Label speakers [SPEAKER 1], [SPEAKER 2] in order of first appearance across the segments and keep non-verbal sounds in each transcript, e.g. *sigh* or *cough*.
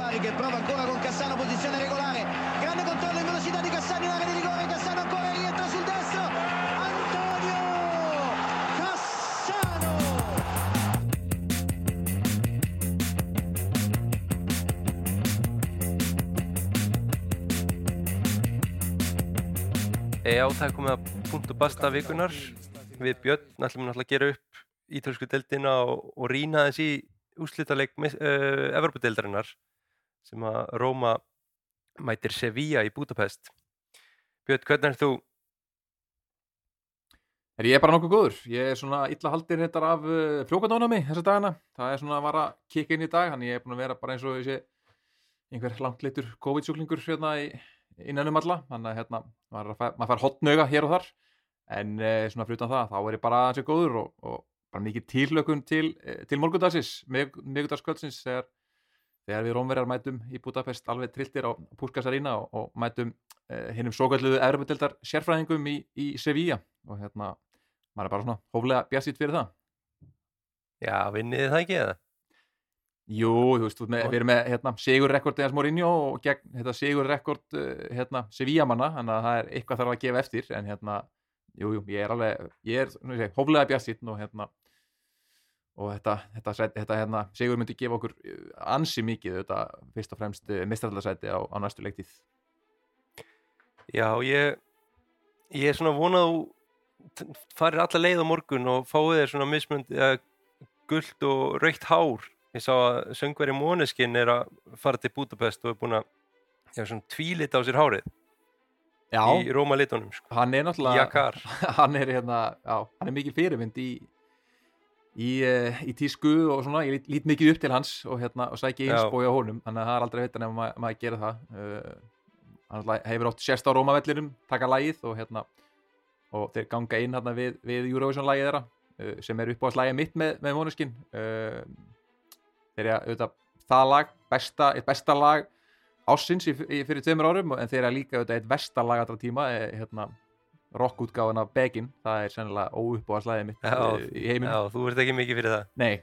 [SPEAKER 1] Bari che prova ancora con Cassano, posizione regolare, grande controllo in velocità di Cassano in area di rigore, Cassano ancora rientra sul destro, Antonio Cassano!
[SPEAKER 2] Já, það er komið að punktu basta vikunar. Við Björn ætlum náttúrulega að gera upp ítalsku deildina og, og rýna þess í úrslitaleg uh, Evropadeildarinnar sem að Róma mætir Sevilla í Budapest. Björn, hvernig er þú?
[SPEAKER 3] Er ég bara nokkuð góður. Ég er svona illa haldir þetta af uh, frjókandónami þessa dagana. Það er svona að vara kikka inn í dag, þannig ég er búin að vera bara eins og þessi einhver langt litur COVID-sjúklingur hérna í, innan um alla. Þannig að hérna, maður, fær, hotnauga hér og þar. En uh, svona fyrir utan það, þá er ég bara aðeins góður og, og bara mikið tílökun til, uh, til morgundagsins, miðgudagskvöldsins þegar, þegar við rómverjar mætum í Budapest alveg trilltir á Púskasarína og, og mætum uh, hinnum svo kalluðu erfumdeldar sérfræðingum í, í Sevilla og hérna maður er bara svona hóflega bjassít fyrir það
[SPEAKER 2] Já, vinniði það ekki eða?
[SPEAKER 3] Jú, þú veist, með, við erum með hérna, sigurrekord eða Mourinho og gegn hérna, sigurrekord hérna, Sevilla manna, þannig að það er eitthvað þarf að gefa eftir en hérna, jú, jú, ég er alveg ég er svona, segi, hóflega bjassít og hérna og þetta, þetta, þetta, hérna, sigur myndi gefa okkur ansi mikið þetta, fyrst og fremst mistraldarsæti á, á næstu leiktið
[SPEAKER 2] Já, ég ég er svona vonað farir alla leið á morgun og fáið þér svona mismund gullt og raukt hár. Ég sá að söngveri Måneskin er að fara til Budapest og er búin að já, svona tvílit á sér hárið
[SPEAKER 3] Já,
[SPEAKER 2] í Róma litunum sko.
[SPEAKER 3] hann er náttúrulega *laughs* hann er hérna, já, hann er mikið fyrirmynd í í, uh, í tísku og svona, ég lít, lít mikið upp til hans og hérna, og sækja
[SPEAKER 2] Já.
[SPEAKER 3] einsbói á honum þannig að það er aldrei nefnum að maður gera það uh, hann náttúrulega hefur oft sérst á Rómavellinum, taka lagið og hérna og þeir ganga inn hérna við, við Eurovision lagið þeirra uh, sem er upp á að slæja mitt með, með Måneskin uh, þeir eru auðvitað það lag, besta, eitt besta lag ásins í, í, fyrir tveimur árum en þeir eru líka auðvitað eitt versta lag allra tíma eh, hérna, rockútgáðan af Begin. Það er sennilega óupp á að slæja mitt
[SPEAKER 2] Já,
[SPEAKER 3] uh, í heiminum.
[SPEAKER 2] Já, þú ert ekki mikið fyrir það.
[SPEAKER 3] Nei.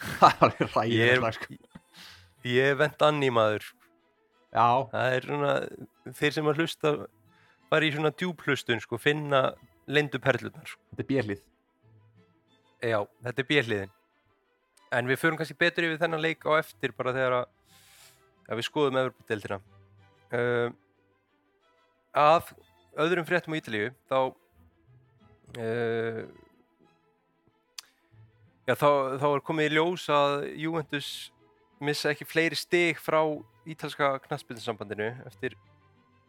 [SPEAKER 3] *laughs* Það er ræðið slag sko.
[SPEAKER 2] ég er vent anni maður. Sko.
[SPEAKER 3] Já,
[SPEAKER 2] það er svona þeir sem að hlusta fara í svona djúplustun sko, finna lindu perlunar sko.
[SPEAKER 3] þetta er björlið
[SPEAKER 2] Já, þetta er bjelliðin en við förum kannski betur yfir þennan leik á eftir bara þegar að, að við skoðum Evropadeildina uh, að öðrum fréttum á Ítalíu þá uh, já, þá, þá er komið í ljós að Juventus missa ekki fleiri stig frá ítalska knattspilnsambandinu eftir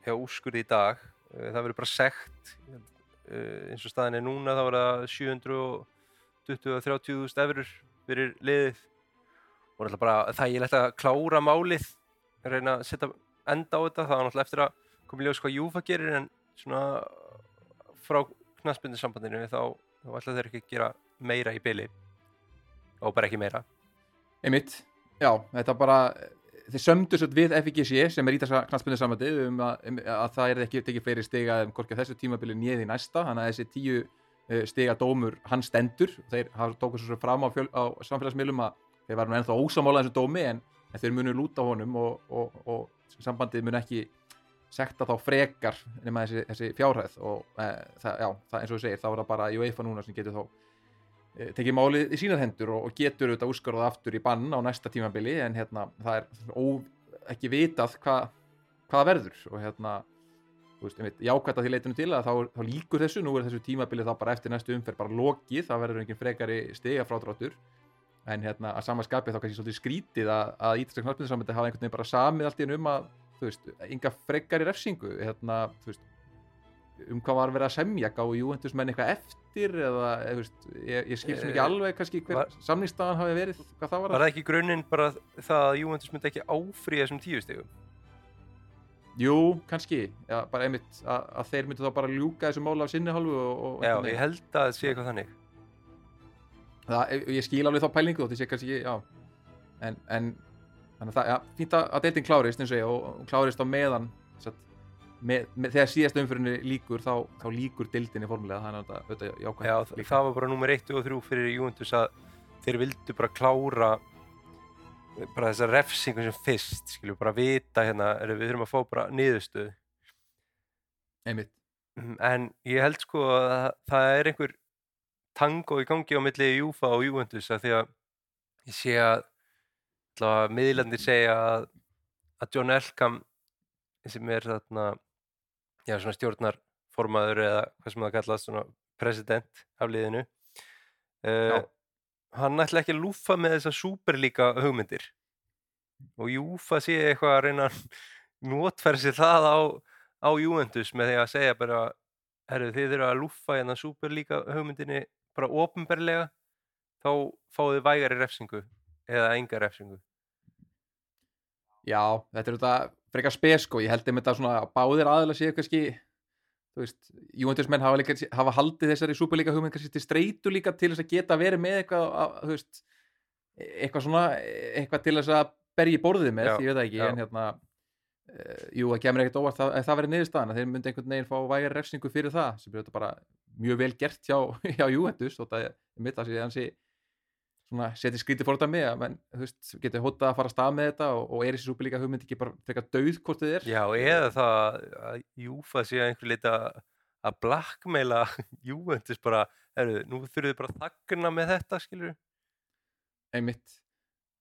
[SPEAKER 2] já, úrskurði í dag. Uh, það verður bara sekt uh, eins og staðin er núna þá er það 720-30.000 eurur fyrir liðið. Og náttúrulega bara þægilegt að klára málið reyna að setja enda á þetta. Það var náttúrulega eftir að koma í ljós hvað Júfa gerir en svona frá knattspilnsambandinu þá, þá ætla þeir ekki að gera meira í byli og bara ekki meira.
[SPEAKER 3] Einmitt, já, þetta bara þeir sömdu svo við FIGC sem er ítalska knastbundu samandi um að, um að það er ekki tekið fleiri stiga um hvorki þessu tímabili nýðið í næsta. Þannig að þessi tíu uh, stiga dómur hann stendur. Þeir hafa tókuð svo fram á, á samfélagsmiðlum að þeir varum ennþá ósamála þessu dómi en, en þeir munu lúta honum og, og, og sambandið mun ekki sekta þá frekar nema þessi, þessi fjárhæð og uh, það, já, það, eins og þú segir þá er það bara UEFA núna sem getur þá eh, tekið málið í sínar hendur og, og getur auðvitað úrskarað aftur í bann á næsta tímabili en hérna það er ó, ekki vitað hva, hvað verður og hérna jákvæmt að því leitinu til að þá, þá líkur þessu, nú er þessu tímabili þá bara eftir næstu umferð bara lokið, það verður engin frekari stiga frádráttur. En hérna að sama skapi þá kannski svolítið skrítið að, að ítalska knallbyndisamöndi hafa einhvern veginn bara samið allt í einu um að þú veist, enga frekari refsingu hérna, þú veist um hvað var verið að semja, gáðu Juventus menn eitthvað eftir eða, eða veist, ég, ég skil sem ekki
[SPEAKER 2] Eh,
[SPEAKER 3] alveg kannski hver samningstaðan hafi verið, hvað það var
[SPEAKER 2] Var það ekki grunninn bara það að Juventus myndi ekki áfríða þessum tíu stigum?
[SPEAKER 3] Jú, kannski, já, bara einmitt að, að þeir myndu þá bara ljúka þessu mála af sinni hálfu og, og
[SPEAKER 2] Já, ég held að það sé eitthvað þannig.
[SPEAKER 3] það, ég skil alveg þá pælingu þótt ég sé kannski já en, en þannig að það, já, fínt að, dating klárist eins og ég og, klárist á meðan satt, með, með, þegar síðast umfyrinni líkur þá, þá líkur dildinni formulega þannig að þetta, jákvæmt
[SPEAKER 2] Já, þ- það var bara nummer 1 og 3 fyrir Juventus að þeir vildu bara klára bara þessa refsingu sem fyrst skilju, bara vita hérna er, við þurfum að fá bara niðurstöðu.
[SPEAKER 3] Einmitt.
[SPEAKER 2] Mm, en ég held sko að það- það er einhver tango í gangi á milli Júfa og Júventus að því að ég sé að allavega miðlandir segja að, að John Elkham sem er þarna já, svona stjórnarformaður eða hvað sem það kallast svona president af liðinu uh, hann ætla ekki að lúfa með þessa superlíka hugmyndir. Og Júfa sé eitthvað að reyna sér það á, á Juventus með því að segja bara herru þið eru að lúfa hérna superlíka hugmyndinni bara ofinberlega þá fáið þið vægari refsingu eða enga refsingu
[SPEAKER 3] Já, þetta er þetta frekar spes sko, ég held um þetta svona að báðir aðeila séu kannski þú veist, Júventusmenn hafa, líka, hafa haldið þessari súperlíka hugmynd kannski til streitu líka til þess að geta verið með eitthvað, að, þú veist eitthvað svona, eitthvað til þess að berja í borðið með,
[SPEAKER 2] Já,
[SPEAKER 3] ég veit það ekki
[SPEAKER 2] já.
[SPEAKER 3] en hérna, uh, jú, það kemur ekkert óvart það, ef það verið niðurstaðan, að þeir myndi einhvern veginn fá vægari refsingu fyrir það, sem er þetta bara mjög vel gert hjá, *laughs* hjá Juventus og það er mitt að sé hansi svona setja skrítið fór þetta með að menn, þú veist, getur hótað að fara að stað með þetta og, og er þessi súperlíka hugmynd ekki bara frekar dauð hvort þið er?
[SPEAKER 2] Já, eða það að Júfa sé að einhver leita að blackmaila *laughs* Juventus bara, herru, nú þurfum þið bara að þagna með þetta, skilur
[SPEAKER 3] einmitt.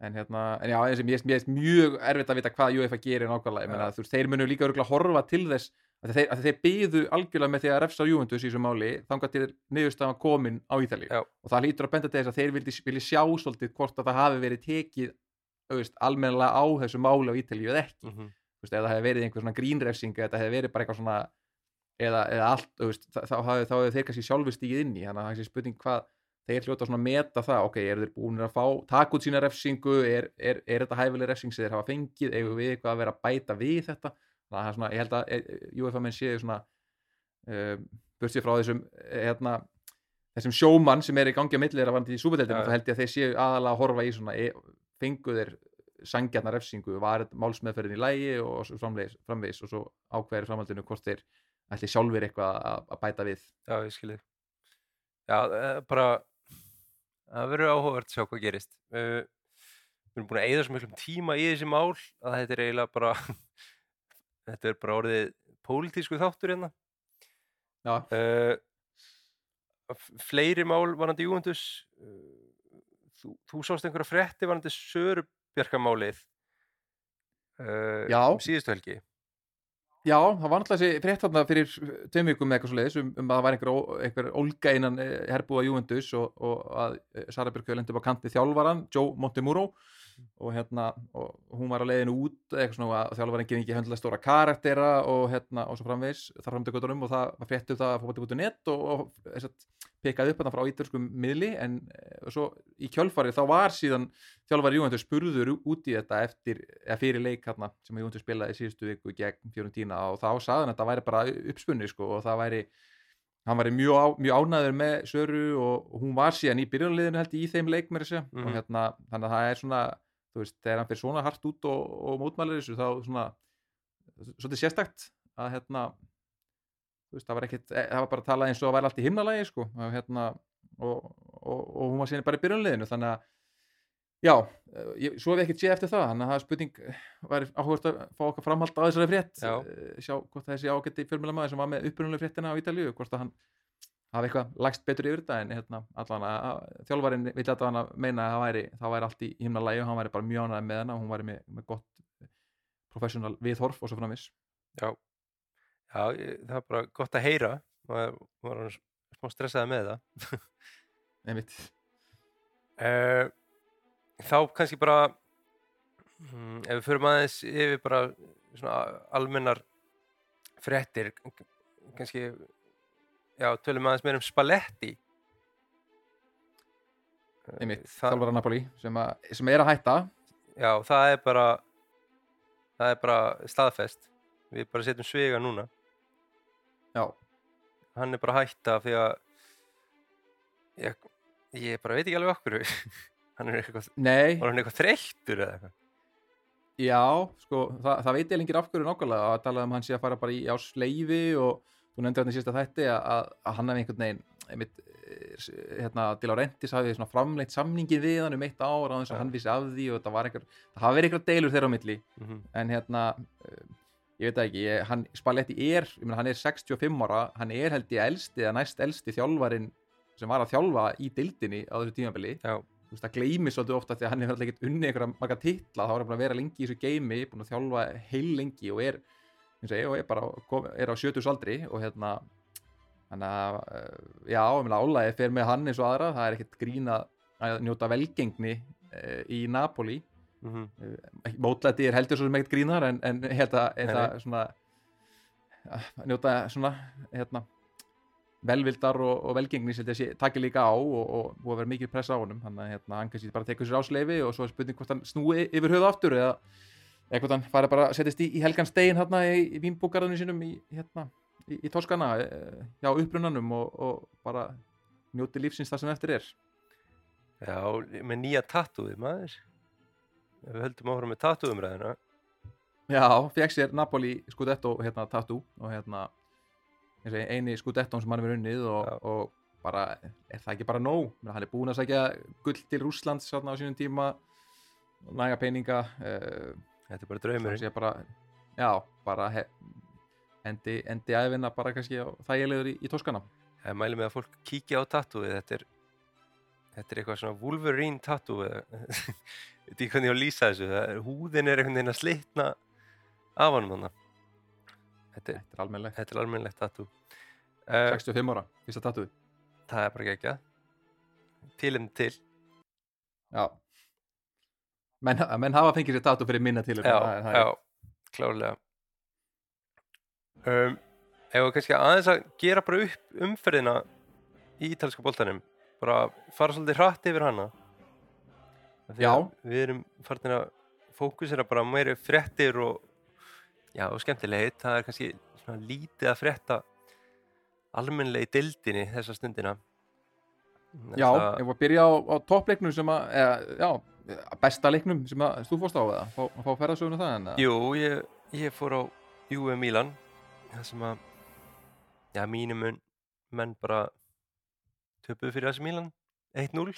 [SPEAKER 3] En hérna, en já, eins og mér finnst mjög erfitt að vita hvað UEFA gerir nákvæmlega, ég meina,
[SPEAKER 2] Já.
[SPEAKER 3] þú veist, þeir munu líka örgulega horfa til þess að þeir, að þeir byðu algjörlega með því að refsa Juventus í þessu máli, þangað til niðurstaðan komin á Ítalíu.
[SPEAKER 2] Já.
[SPEAKER 3] og það hlýtur að benda til þess að þeir vildi, vilji sjá svolítið hvort að það hafi verið tekið almennilega á þessu máli á Ítalíu eða ekki,
[SPEAKER 2] mm -hmm.
[SPEAKER 3] veist, ef það hefði verið einhver svona grínrefsing, eða þetta hefði verið bara eitthvað svona eða, eða allt, veist, þá, hefði þeir kannski sjálfur stígið inn í, þannig að það er spurning hvað þeir hljóta að meta það, ok, eru þeir búin að fá taka út sína refsingu, er, er, er þetta hæfileg refsing sem þeir hafa fengið, eigum við eitthvað að vera að bæta við þetta, það er svona, ég held að e, UEFA menn séu svona um, burtið frá þessum hérna, þessum sjómann sem er í gangi á milli þeirra vandi í súpedeldinu,
[SPEAKER 2] Já.
[SPEAKER 3] þá held ég að þeir séu aðalega að horfa í svona, e, fengu þeir sangjarnar refsingu, var málsmeðferðin í lægi og framvegis, framvegis og svo ákveðir framhaldinu hvort þeir ætli sjálfur eitthvað að, að bæta við
[SPEAKER 2] Já, ég skil þig. Já, bara það verður áhugavert að sjá hvað gerist. Við erum búin að eyða svo miklum tíma í þessi mál að þetta er eiginlega bara þetta er bara orðið pólitísku þáttur hérna. Uh, fleiri mál varandi Júventus uh, þú, þú sást einhverja frétti varandi Sörubjarkamálið uh,
[SPEAKER 3] Já.
[SPEAKER 2] um síðustu helgi
[SPEAKER 3] Já, það var náttúrulega þessi frétt þarna fyrir tveim vikum með eitthvað svo leiðis um, um að það var einhver, einhver ólga innan eh, herbúa Juventus og, og að eh, Sara Björk lendi upp á kanti þjálfaran, Joe Montemuro og hérna, og hún var á leiðinu út eitthvað svona að þjálfaran gefði ekki höndlega stóra karaktera og hérna og svo framvegis þar framtöku göttunum og það var frétt um það að fóti.net og, og þess að pekaði upp þarna frá ítalskum miðli en eh, svo í kjölfarið þá var síðan þjálfari Juventus spurður út í þetta eftir, eða fyrir leik hérna sem Juventus spilaði síðustu viku gegn Fiorentina og þá að þetta væri bara uppspunni sko og það væri hann væri mjög, mjög ánæður með Söru og, og hún var síðan í byrjunarliðinu held ég í þeim leik með þessu
[SPEAKER 2] Mhm.
[SPEAKER 3] og hérna þannig að það er svona þú veist, þegar hann fyrir svona hart út og, og mótmælir þessu þá svona svolítið sérstakt að hérna þú veist, það var ekkit, eh, það var bara að tala eins og það væri allt í himnalagi sko og hérna og, og, og hún var síðan bara í byrjunarliðinu þannig að já, eh, ég, svo hef ég ekkert séð eftir það þannig að það er spurning væri áhugast að fá okkar framhald á þessari frétt
[SPEAKER 2] Já.
[SPEAKER 3] eh, sjá hvort þessi ágætti fjölmjöla maður sem var með upprunulega fréttina á Ítalíu hvort að hann hafi eitthvað lagst betur yfir þetta en hérna, allan að þjálfarinn vill að hann meina að það væri, það væri allt í himnalagi og hann væri bara mjög ánægð með hana og hún væri með, með gott professional viðhorf og svo framvis
[SPEAKER 2] Já, já það er bara gott að heyra. Maður var smá stressaði með það. *laughs*
[SPEAKER 3] Einmitt.
[SPEAKER 2] Uh, þá kannski bara mm, ef við förum aðeins yfir bara almennar fréttir kannski já, tölum aðeins meira um Spalletti. Eh,
[SPEAKER 3] einmitt,
[SPEAKER 2] það,
[SPEAKER 3] þjálfara Napoli sem, að, sem er að hætta.
[SPEAKER 2] Já, það er bara það er bara staðfest. Við bara setjum svega núna.
[SPEAKER 3] Já,
[SPEAKER 2] hann er bara að hætta því að ég, ég bara veit ekki alveg okkur *laughs* hann er eitthvað,
[SPEAKER 3] nei,
[SPEAKER 2] var hann eitthvað þreyttur eða eitthvað?
[SPEAKER 3] Já sko, það, það veit ég lengir af hverju nákvæmlega að tala um hann sé að fara bara í ásleifi og þú nefndir hann í sísta þætti að, að, hann hefði einhvern veginn einmitt, eh, hérna, Di Laurentiis hafi svona framleitt samningið við hann um eitt ár á þess að
[SPEAKER 2] Já.
[SPEAKER 3] hann vissi af því og það var einhver, það hafi verið einhver deilur þeirra á milli.
[SPEAKER 2] Mhm,
[SPEAKER 3] en hérna uh, ég veit ekki, ég, hann, Spalletti er ég meina, hann er 65 ára, hann er held ég elsti eða næst elsti þjálfarin sem var að þjálfa í dildinni á þessu tímabili.
[SPEAKER 2] Já,
[SPEAKER 3] þú veist, það gleymi svolítið ofta því að hann hefur alltaf ekkert unni einhverja marga titla, þá er hann búin að vera lengi í þessu geimi, búin að þjálfa heil lengi og er, eins og ég, og er bara kom, er á 70 aldri og hérna hann að, uh, já, ég meina álæði fer með hann eins og aðra, það er ekkert grín að njóta velgengni uh, í Napoli.
[SPEAKER 2] Mhm,
[SPEAKER 3] mótlæti er heldur svo sem ekkert grínar en, en hérna,
[SPEAKER 2] Nei,
[SPEAKER 3] hérna svona njóta svona hérna velvildar og, og velgengni sem þessi takir líka á og, og búið að vera mikið pressa á honum. Þannig að hérna, hann kannski bara tekur sér ásleifi og svo er spurning hvort hann snúi yfir höfu aftur eða eða hvort hann fari bara að setjast í, í helgan stein hérna í, í vínbúkarðinu sínum í, hérna, í, Toskana eh, hjá upprunanum og, og bara njóti lífsins það sem eftir er.
[SPEAKER 2] Já, með nýja tattúið maður. Við höldum áfram með tattúumræðina
[SPEAKER 3] Já, fekk sér Napoli Scudetto hérna tattoo og hérna eini Scudetto sem hann hefur unnið og, og bara, er það ekki bara nóg? Hann er búinn að sækja gull til Rússlands hérna á sínum tíma næga peninga uh,
[SPEAKER 2] Þetta er bara
[SPEAKER 3] það
[SPEAKER 2] draumurinn.
[SPEAKER 3] bara já, bara he, endi, endi æfina bara kannski þægilegur í, í Toskana
[SPEAKER 2] Ég mæli með að fólk kíkja á tattúið. Þetta er þetta er eitthvað svona Wolverine eða *laughs* veit ekki hvernig ég á að lýsa þessu. Það er, húðin er einhvern veginn að slitna af honum þannig þetta, er-
[SPEAKER 3] Þetta er
[SPEAKER 2] þetta er tattoo uh,
[SPEAKER 3] 65 ára, fyrsta tattoo
[SPEAKER 2] það er bara ekki ekki tilum til.
[SPEAKER 3] Já menn, menn hafa fengið sér tattoo fyrir minna til
[SPEAKER 2] já, já, klárlega. Um, ef við kannski aðeins að gera bara upp umferðina í ítalska boltanum? Bara fara svolítið hratt yfir hana.
[SPEAKER 3] Já.
[SPEAKER 2] við erum farin að fókusera bara meiri fréttir og já, og skemmtilegt það er kannski svona lítið að frétta almennlega í dildinni þessa stundina.
[SPEAKER 3] Já, ef við byrja á, á toppleiknum sem að, eða, já, besta leiknum sem að þú fórst á eða, fá, fá ferðasöguna það en að,
[SPEAKER 2] Jú, ég, ég fór á Juve Milan það sem að já, mínum menn bara töpuðu fyrir þessi Milan 1-0 uh,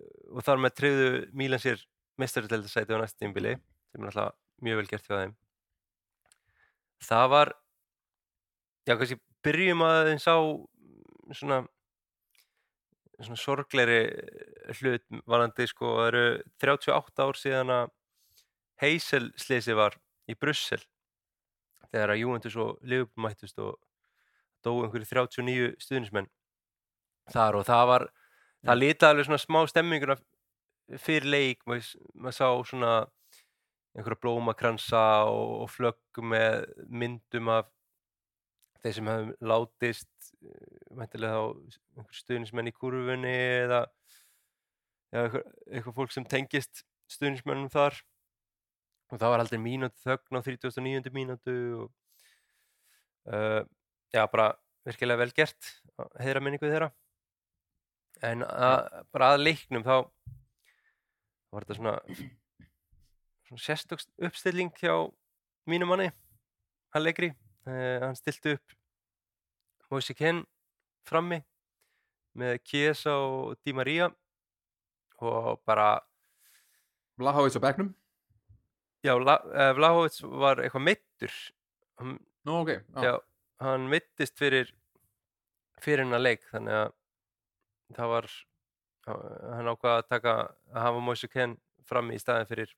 [SPEAKER 2] *laughs* og þar með treyðu Milan sér mestarutildasæti á næsta tímbili sem er alltaf mjög vel gert hjá þeim. Það var já, kannski byrjum aðeins á svona svona sorgleiri hlut varandi sko, það eru 38 ár síðan að Heysel slisi var í Brussel þegar að Juventus og Liverpool mættust og dóu einhverju 39 stuðnismenn þar og það var það litaði alveg svona smá stemminguna fyrir leik maður, maður sá svona einhverja blómakransa og, og flögg með myndum af þeir sem hefum látist mæntilega þá einhver stuðnismenn í kurfunni eða, eða eitthvað, eitthvað fólk sem tengist stuðnismennum þar og það var aldrei mínútu þögn á 39. mínútu og uh, já, bara virkilega vel gert að heiðra minningu þeirra en að, bara að leiknum þá var þetta svona, svona sérstök uppstilling hjá mínum manni Allegri, uh, hann stilti upp Moise Ken frammi með Chiesa og Di Maria og bara
[SPEAKER 3] Vlahovits á bekknum?
[SPEAKER 2] Já, La- eh, Vlahovic var eitthvað meittur hann,
[SPEAKER 3] Nú, ok, já,
[SPEAKER 2] já, hann meittist fyrir fyrir hennar leik þannig að það var hann ákvað að taka að hafa Moise Ken frammi í staðin fyrir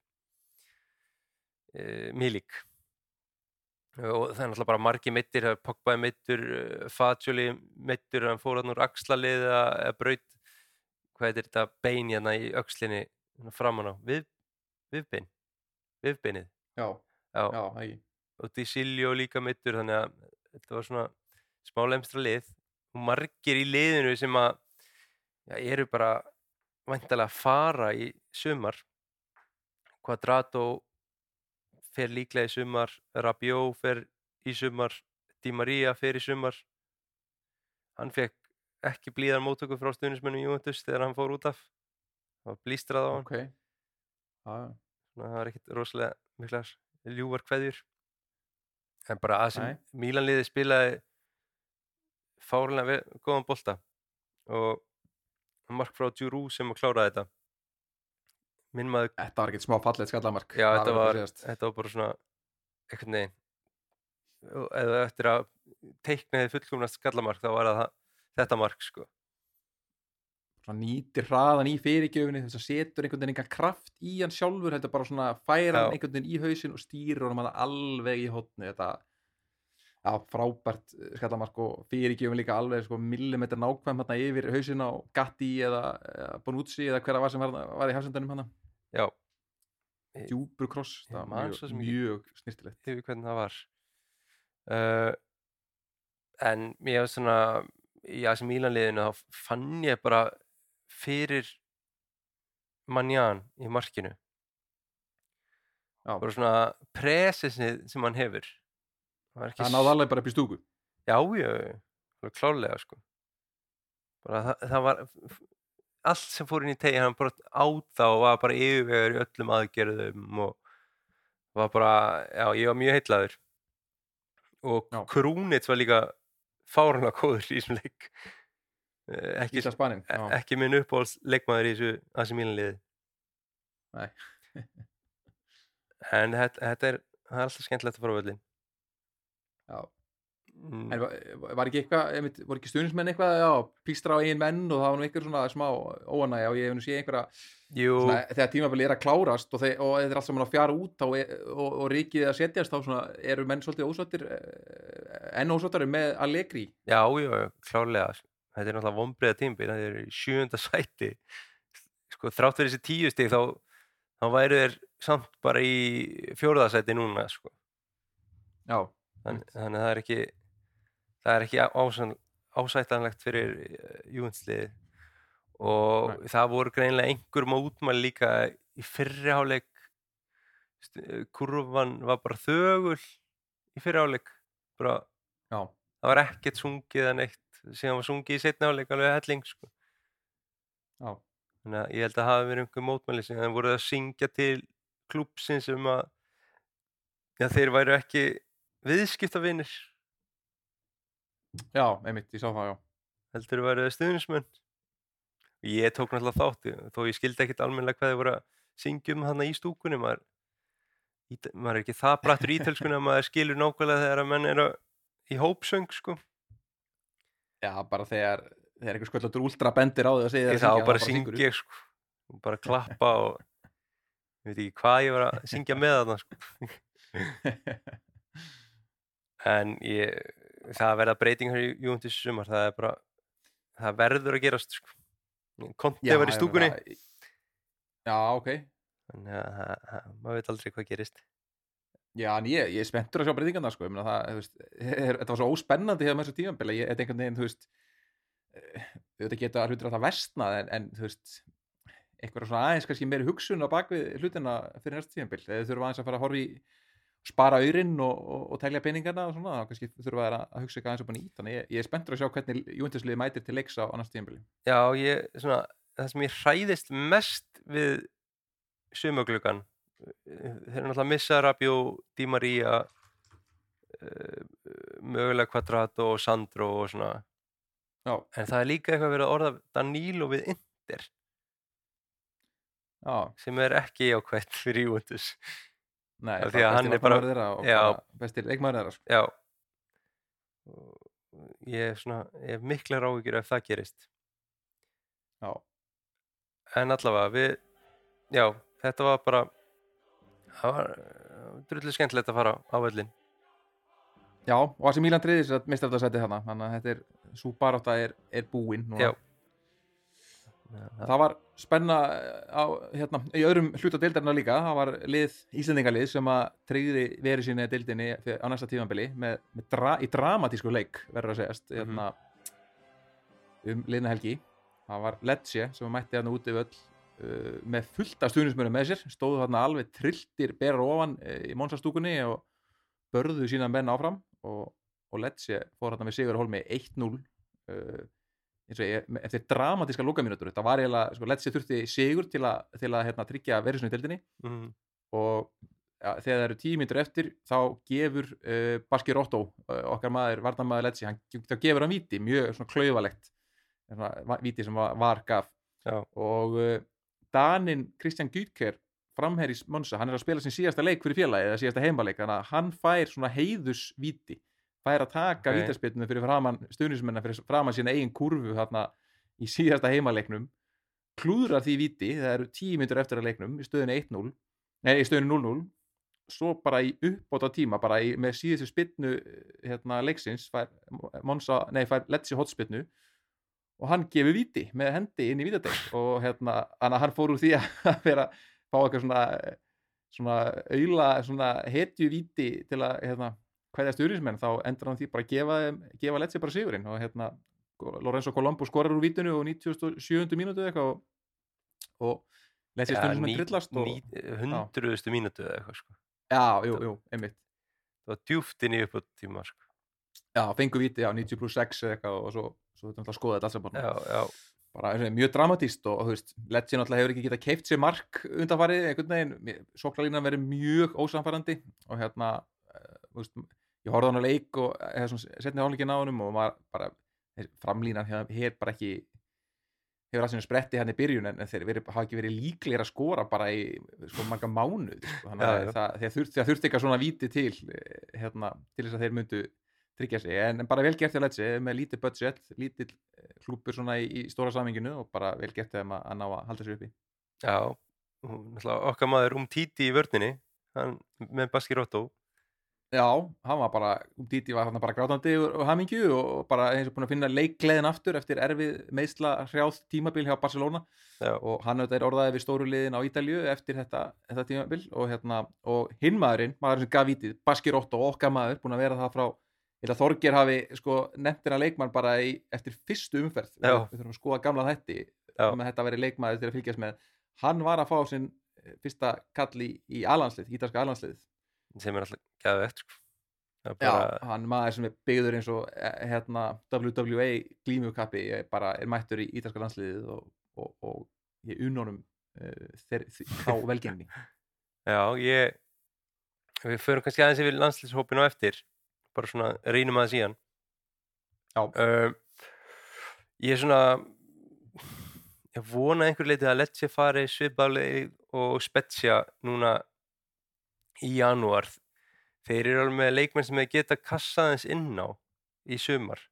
[SPEAKER 2] e, Milik og það er náttúrulega bara margi meittir, það er Pogba er meittur, Fagioli meittur, hann fór hann úr axlalið eða braut, hvað heitir þetta bein hérna í öxlinni hérna framan á, við, viðbein, viðbeinið,
[SPEAKER 3] já,
[SPEAKER 2] já,
[SPEAKER 3] já,
[SPEAKER 2] og Disilio líka meittur, þannig að þetta var svona smá lemstra lið. Og margir í liðinu sem að já, eru bara væntalega að fara í sumar. Quadrato fer líklega í sumar Rabiot fer í sumar Di Maria fer í sumar. Hann fekk ekki blíðar móttöku frá stuðnismennum Juventus þegar hann fór út af. Það var blístrað á hann.
[SPEAKER 3] Ok, já, já,
[SPEAKER 2] Svona, það var ekkit rosalega miklar ljúvar kveðjur. En bara að sem. Mílanliði spilaði fárlega góðan bolta. Og mark frá Djurú sem að klára þetta minn maður,
[SPEAKER 3] Þetta var ekkert smá fallið skallamark
[SPEAKER 2] já þetta var þetta var bara svona einhvern veginn og eða eftir að teikna þið fullkomnast skallamark þá var það þetta mark sko.
[SPEAKER 3] Svona nýtir hraðan í fyrirgjöfinni þess að setur einhvern veginn engan kraft í hann sjálfur heldur bara svona færa hann einhvern veginn í hausin og honum hann alveg í hotni þetta já, frábært eh, skallamark og fyrirgjöfin líka alveg sko, millimetr nákvæm hann yfir hausin á Gatti eða, eða Bonucci eða hverja var sem var, var í hafsendunum hann
[SPEAKER 2] já,
[SPEAKER 3] djúpur kross,
[SPEAKER 2] Ég
[SPEAKER 3] það var mjög, mjög snirtilegt
[SPEAKER 2] yfir hvernig það var. Uh, en mér var svona í AC Milan liðinu þá fann ég bara fyrir Manjan í markinu.
[SPEAKER 3] Já,
[SPEAKER 2] bara svona presensið sem hann hefur. Það
[SPEAKER 3] náði alveg bara upp í stúku.
[SPEAKER 2] Já, já, já, alveg klárlega sko. Bara það, það var allt sem fór inn í tegi hann bara á þá og var bara yfirvegur í öllum aðgerðum og var bara, já, ég var mjög heitlaður og
[SPEAKER 3] Já.
[SPEAKER 2] Krúnits var líka fárunlega góður í þessum leik Eh, ekki, e- ekki minn uppáhalds leikmaður í þessu AC Milan liði
[SPEAKER 3] Nei.
[SPEAKER 2] en þetta, þetta er er alltaf skemmtilegt að fara á völlin
[SPEAKER 3] já.
[SPEAKER 2] Mm,
[SPEAKER 3] En var, var ekki eitthvað, einmitt, voru ekki stuðnismenn eitthvað, já, pístra á eigin menn og það var nú einhver svona smá óanægja og ég hef nú séð einhverja, svona, þegar tímabili er að klárast og, þeir, og þeir er allt saman að fjara út er, og, og ríkið að setjast þá svona, eru menn svolítið ósáttir, eh, enn ósáttari með Allegri.
[SPEAKER 2] Já, já, já, klárlega. Þetta er náttúrulega vombriða tímbil, þetta er í sjöunda sæti. Sko, þrátt fyrir þessi tíu stig þá, þá væru þeir samt bara í fjóruða sæti núna, sko.
[SPEAKER 3] Já,
[SPEAKER 2] Þann, þannig að það er ekki, það er ekki ásæn, ásættanlegt fyrir júnsliði. Og
[SPEAKER 3] Nei.
[SPEAKER 2] það voru greinilega einhver mótmæli líka í fyrri hálfleik. St- Kurvan var bara þögul í fyrri hálfleik. Bara,
[SPEAKER 3] já,
[SPEAKER 2] það var ekkert sungið eða neitt síðan var sungið í setna áleik alveg helling sko. þannig að ég held að hafa verið einhver mótmæli sem það voru að syngja til klúpsins um að já, þeir væru ekki viðskiptavinir
[SPEAKER 3] já, einmitt, ég sá það, já.
[SPEAKER 2] heldur væru það stuðnismenn og ég tók náttúrulega þátti þó ég skildi ekkert almennilega hvað þeir voru að syngja um hana í stúkunni maður, maður er ekki það brattur *laughs* ítölskunni að maður skilur nákvæmlega þegar að menn eru í hópsöng sko.
[SPEAKER 3] Já, bara þegar, þegar einhver skvöldatur últra bendir á því að segja
[SPEAKER 2] ég þá bara syngja ég sko og bara klappa og ég veit ekki hvað ég var að syngja með þarna sko. *laughs* en ég, það verða breytingar í Júndis sumar það er bara það verður að gerast sko. Konti var í stúkunni
[SPEAKER 3] Já, ok.
[SPEAKER 2] þannig að það- það- maður veit aldrei hvað gerist
[SPEAKER 3] Já, en ég, ég er spenntur að sjá breytingarna, sko. Ég meina það, *laughs* þetta var svo óspennandi hefur með þessu tímambili. Ég, er einhvern veginn, þú veist, eh, þetta geta hlutir að það vestna, en, en þú veist, eitthvað svona aðeins kannski meiri hugsun á bakvið hlutina fyrir næsta tímambil. Þegar þau þurfa aðeins að fara að horfa í spara aurinn og, og, og telja peningarna og svona, þá kannski þurfa þær að, hugsa eitthvað aðeins upp á nýtt. Þannig ég, ég er spenntur að sjá hvernig Júndisliði mætir til leiks á, næsta tímambili.
[SPEAKER 2] já, ég, svona, það sem ég hræðist mest við sumaglugan þeir eru náttúrulega að missa Rabjó, Di Maria uh, mögulega Quadrato og Sandro og svona.
[SPEAKER 3] Já,
[SPEAKER 2] en það er líka eitthvað verið að orða Danilo við Inter.
[SPEAKER 3] Já,
[SPEAKER 2] sem er ekki jákvætt fyrir Júndus
[SPEAKER 3] nei,
[SPEAKER 2] að hann er bara-
[SPEAKER 3] þeirra og
[SPEAKER 2] já.
[SPEAKER 3] bestir leikmaður þeirra, sko.
[SPEAKER 2] já Og ég er svona ég hef miklar áhyggjur ef það gerist
[SPEAKER 3] Já,
[SPEAKER 2] en allavega við já, þetta var bara það var drullu skemmtilegt að fara á völlin
[SPEAKER 3] Já, og Asi Milan triðis að mistra þetta sæti þarna þannig að þetta er, svo barátta er, er búin núna.
[SPEAKER 2] Já.
[SPEAKER 3] Það var spenna á, hérna, í öðrum hluta deildarinnar líka, það var lið, Íslendingalið sem að tryggði verið sinni deildinni á næsta tímanbili með, með dra, í dramatísku leik, verður að segjast, hérna, um liðna helgi. Það var Lecce sem mætti hérna úti völl uh, með fullt af stuðnismönnum með sér, stóðu þarna alveg trilltir berar ofan uh, í Monsastúkunni og börðu sína menn áfram. Og, og Lecce fór hérna með Sigur Holmi 1-0 uh, eins og ég, eftir dramatíska lókamínútur þetta var eiginlega, sko, Lecce þurfti Sigur til að, til að hérna, tryggja verðisnum í deildinni
[SPEAKER 2] mm.
[SPEAKER 3] og ja, þegar það eru tíu myndur eftir þá gefur uh, Baski Róttó uh, okkar maður, varnamaður Letsi hann, þá gefur hann víti, mjög svona klaufalegt svona, víti sem var, var gaf
[SPEAKER 2] Já.
[SPEAKER 3] og uh, Danin Kristján Gytker framherris Monsa, hann er að spila sin síðasta leik fyrir félagi eða síðasta heimaleik, þannig að hann fær svona heiðusvíti, fær að taka
[SPEAKER 2] Ok.
[SPEAKER 3] okay. vítaspilnu fyrir framann stuðnismennar fyrir framann sína eigin kurvu þarna í síðasta heimaleiknum klúðrar því víti, það eru tíu myndur eftir að leiknum í stöðunni 1-0 nei, í stöðunni 0-0 svo bara í uppbóta tíma, bara í, með síðustu spilnu hérna, leiksins fær Monsa, nei, fær Letsi hotspilnu og hann gefur víti með hendi inn í vítadeg og hérna, hann, hann fór úr því *laughs* að vera, fá eitthvað svona svona auðla, svona hetju víti til að, hérna, hverja stjórnismenn, þá endur hann því bara að gefa, gefa Letsi bara sigurinn og hérna Lorenzo Colombo skorar úr vítinu og 97. mínútu eitthvað og, og Letsi stjórnismenn trillast og,
[SPEAKER 2] hundruðustu mínútu eða eitthvað sko.
[SPEAKER 3] já, jú, jú, einmitt
[SPEAKER 2] það var djúft inn í uppátt tíma sko.
[SPEAKER 3] Já, fengu víti á 90 pluss 6 eða eitthvað og svo, svo þetta náttúrulega skoða þetta alls saman.
[SPEAKER 2] já, já,
[SPEAKER 3] Bara og mjög dramatíst og, þú veist, Letsi náttúrulega hefur ekki getað keift sér mark undanfarið einhvern veginn. Soklalínan verið mjög ósamfærandi og hérna, uh, þú veist, ég horfði á hann að leik og svona setni hálfleikin á honum og maður bara, þessi framlínan hef bara ekki hefur sinni spretti hann í byrjun en þeir veri, hafa ekki verið líklegir að skora bara í sko marga mánuð sko. þannig
[SPEAKER 2] Já,
[SPEAKER 3] að
[SPEAKER 2] já.
[SPEAKER 3] það, þeir þurfti, það þurfti eitthvað svona víti til eh, hérna, til þess að þeir myndu tryggja sig, en, en bara vel gert hjá Letsi með lítið budget, lítið klúpur svona í, í stóra saminginu og bara vel gert þeim að, ná að halda sér uppi
[SPEAKER 2] já og náttúrulega okkar maður um títi í vörninni hann, með Baski Róttó
[SPEAKER 3] Já, hann var bara, Didi var bara grátandi og, hamingju og, bara eins og búin að finna leikgleðin aftur eftir erfið meðsla hrjáð tímabil hjá Barcelona.
[SPEAKER 2] Já,
[SPEAKER 3] og hann auðvitað er orðaði við stóru liðin á Ítalju eftir þetta, þetta tímabil og, hérna, og hinn maðurinn, maðurinn sem gaf vítið Baski Róttó, okkar maður, búin að vera það frá að Þorger hafi sko nefntina leikmann bara í, eftir fyrstu umferð.
[SPEAKER 2] Já.
[SPEAKER 3] við þurfum að skoða gamla þætti
[SPEAKER 2] Já.
[SPEAKER 3] um að þetta veri leikmaður til að fylgjast með. Hann var að fá sinn eh, fyrsta kall í, alanslið
[SPEAKER 2] sem er alltaf gæðið eftir sko. Það er
[SPEAKER 3] Já,
[SPEAKER 2] bara,
[SPEAKER 3] hann maður sem er byggður eins og eh, hérna, WWE glímukappi er bara er mættur í ítalska landsliðið og, og, og ég unónum uh, þi- þá *laughs* velgengni
[SPEAKER 2] já, ég við förum kannski aðeins yfir landslýshópinu á eftir bara svona reynum aðeins í hann
[SPEAKER 3] Já.
[SPEAKER 2] um, ég er svona ég vona einhver leiti að Lecce fari svipálega og Spezia núna í janúar. Þeir eru alveg með leikmenn sem þeir geta kassaðins inn á í sumar.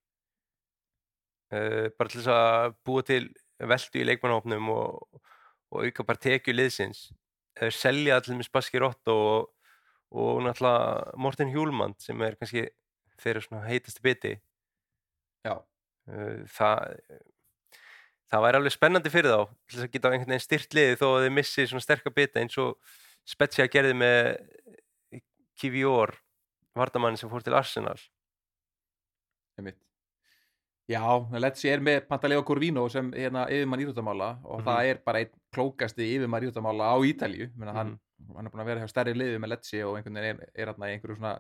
[SPEAKER 2] Uh, bara til þess að búa til veldu í leikmannhópnum og, og auka bara tekju liðsins. Þeir selja allir með Spaski Rotto og, og náttúrulega Morten Hjúlmand sem er kannski þeirra heitasti biti.
[SPEAKER 3] Já,
[SPEAKER 2] uh, það það væri alveg spennandi fyrir þá til þess að geta einhvern veginn styrt liði þó að þeir missi svona sterka bita eins og Spezia gerði með Kivior vardamann sem fór til Arsenal.
[SPEAKER 3] Einmitt. Já, Letsi er með Pantaleo Corvino sem hérna yfirmann íþjóttamála og
[SPEAKER 2] Mhm.
[SPEAKER 3] það er bara einn klókasti yfirmann íþjóttamála á Ítalju Menna, hann, hann er búin að vera hjá stærri liði með Letsi og einhvern veginn er, er hérna í einhverju svona,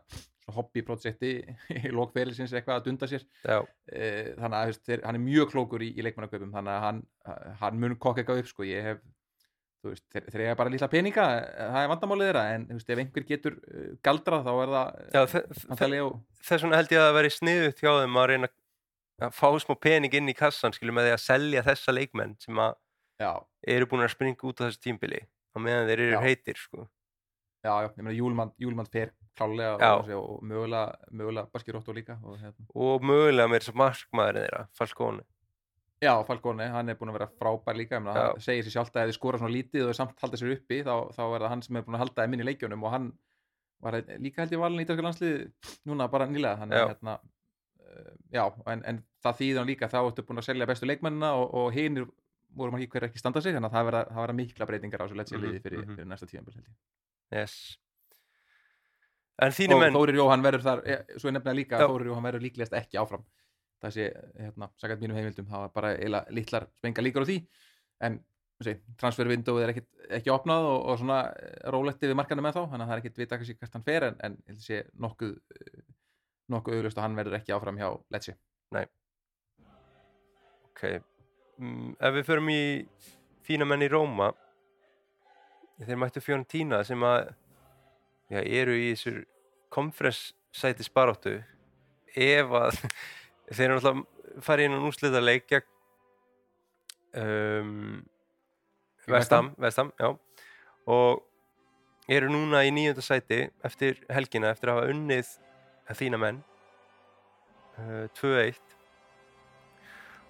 [SPEAKER 3] svona hobbyprojekti *laughs* í lokferilsins eitthvað að dunda sér.
[SPEAKER 2] Já,
[SPEAKER 3] Eh, þannig að hann er mjög klókur í, í leikmannaköpum þannig að hann, hann mun kokka eitthvað upp sko. ég hef þú veist, þeir, eiga bara lítla peninga, það er vandamálið þeirra en þú veist, ef einhver getur uh, galdrað þá er það Pantaleo
[SPEAKER 2] þess vegna held ég að það veri sniðut hjá þeim að reyna að fá smá pening inn í kassan skilur með því að selja þessa leikmenn sem að
[SPEAKER 3] já,
[SPEAKER 2] eru búin að springa út á þessu tímbili á meðan þeir eru
[SPEAKER 3] Já.
[SPEAKER 2] heitir sko.
[SPEAKER 3] já, já, ég meina Júlmann, Júlmann fer klálega og, og, og mögulega, mögulega Baski Róttó líka og, hérna.
[SPEAKER 2] og mögulega með þess að markmaðurinn þeirra Falcone
[SPEAKER 3] já, Falcone, hann er búin að vera frábær líka hann segir sér sjálft að ef þið skora svona lítið og samt halda sér uppi þá, þá er það hann sem er búin að halda þeim inn í leikjunum og hann var líka held ég valin í ítalska landslið núna bara nýlega
[SPEAKER 2] Já.
[SPEAKER 3] hérna, uh, já, en, en það þýðir hann líka þá ertu búin að selja bestu leikmennina og, og hinir voru maður hver ekki standa sig þannig að það verða, það verða mikla breytingar á þessu letsi
[SPEAKER 2] Mhm,
[SPEAKER 3] liði fyrir,
[SPEAKER 2] mhm.
[SPEAKER 3] fyrir næsta ég
[SPEAKER 2] yes.
[SPEAKER 3] og Þórir Jóhann verður þar, e, svo er nefnilega líka að Þórir Jóhann verður líklegast ekki áfram það sé, hérna, sagað mínum heimildum það var bara eiginlega litlar spenga líkur á því. En transfervindóið er ekkit, ekki opnað og, og svona eh, rólegt yfir markanum með þá, þannig að það er ekkit vita kannski hvert hann fer en, en ég sé nokkuð eh, nokkuð auðlust að hann verður ekki áfram hjá Letsi
[SPEAKER 2] ok. Mm, ef við förum í fína menn í Róma þeir mættu Fiorentina sem að já, eru í þessur conference sæti sparáttu ef að þeir eru náttúrulega farið inn á núslita leik um. Vestam, Vestam, já. Og eru núna í nýjönda sæti eftir helgina eftir að hafa unnið þína menn uh, 2-1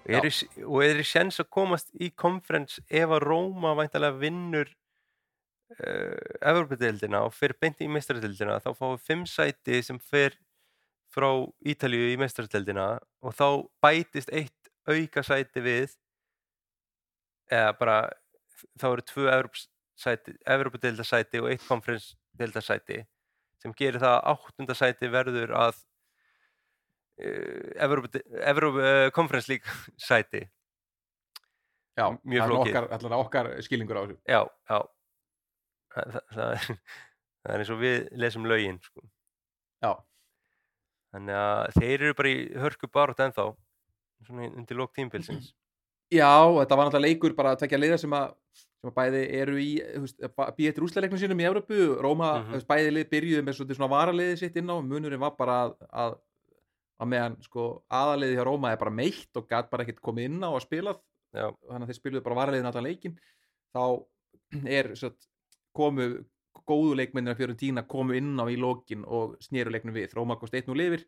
[SPEAKER 2] og eru, s- og eru sjens að komast í konferens ef að Róma væntalega vinnur uh, Evropadeildina og fer beint í meistaradildina þá fáum við fimm sæti sem fer frá Ítalíu í meistaradildina og þá bætist eitt auka sæti við eða bara þá eru tvö Evropasæti, Evropadeildasæti og eitt konferensdeildasæti sem gerir það að áttunda sæti verður að uh, Conference League *laughs* sæti
[SPEAKER 3] Já,
[SPEAKER 2] Mjög
[SPEAKER 3] það er
[SPEAKER 2] flókið.
[SPEAKER 3] okkar, okkar skilningur á þessu
[SPEAKER 2] já, já það, það, það, *laughs* er, það er eins og við lesum lögin sko.
[SPEAKER 3] Já,
[SPEAKER 2] þannig að þeir eru bara í hörku barótt ennþá svona undir lók tímbilsins
[SPEAKER 3] Já, þetta var náttúrulega leikur bara að tekja liða sem að, sem að bæði eru í býja eftir úsleiknum sínum í Evropu Róma, mm. -hmm. bæði lið byrjuðu með svona varaliði sitt inn á. Munurinn var bara að, að, að meðan sko aðaliði hjá Róma er bara meitt og gæt bara ekkert komið inn á að spila.
[SPEAKER 2] Já,
[SPEAKER 3] þannig að þeir spiluðu bara varaliðin allan leikin þá er svo, komu góðu leikmennir af Fiorentína komu inn á í lokin og snéru leiknum við. Róma kost 1-0 yfir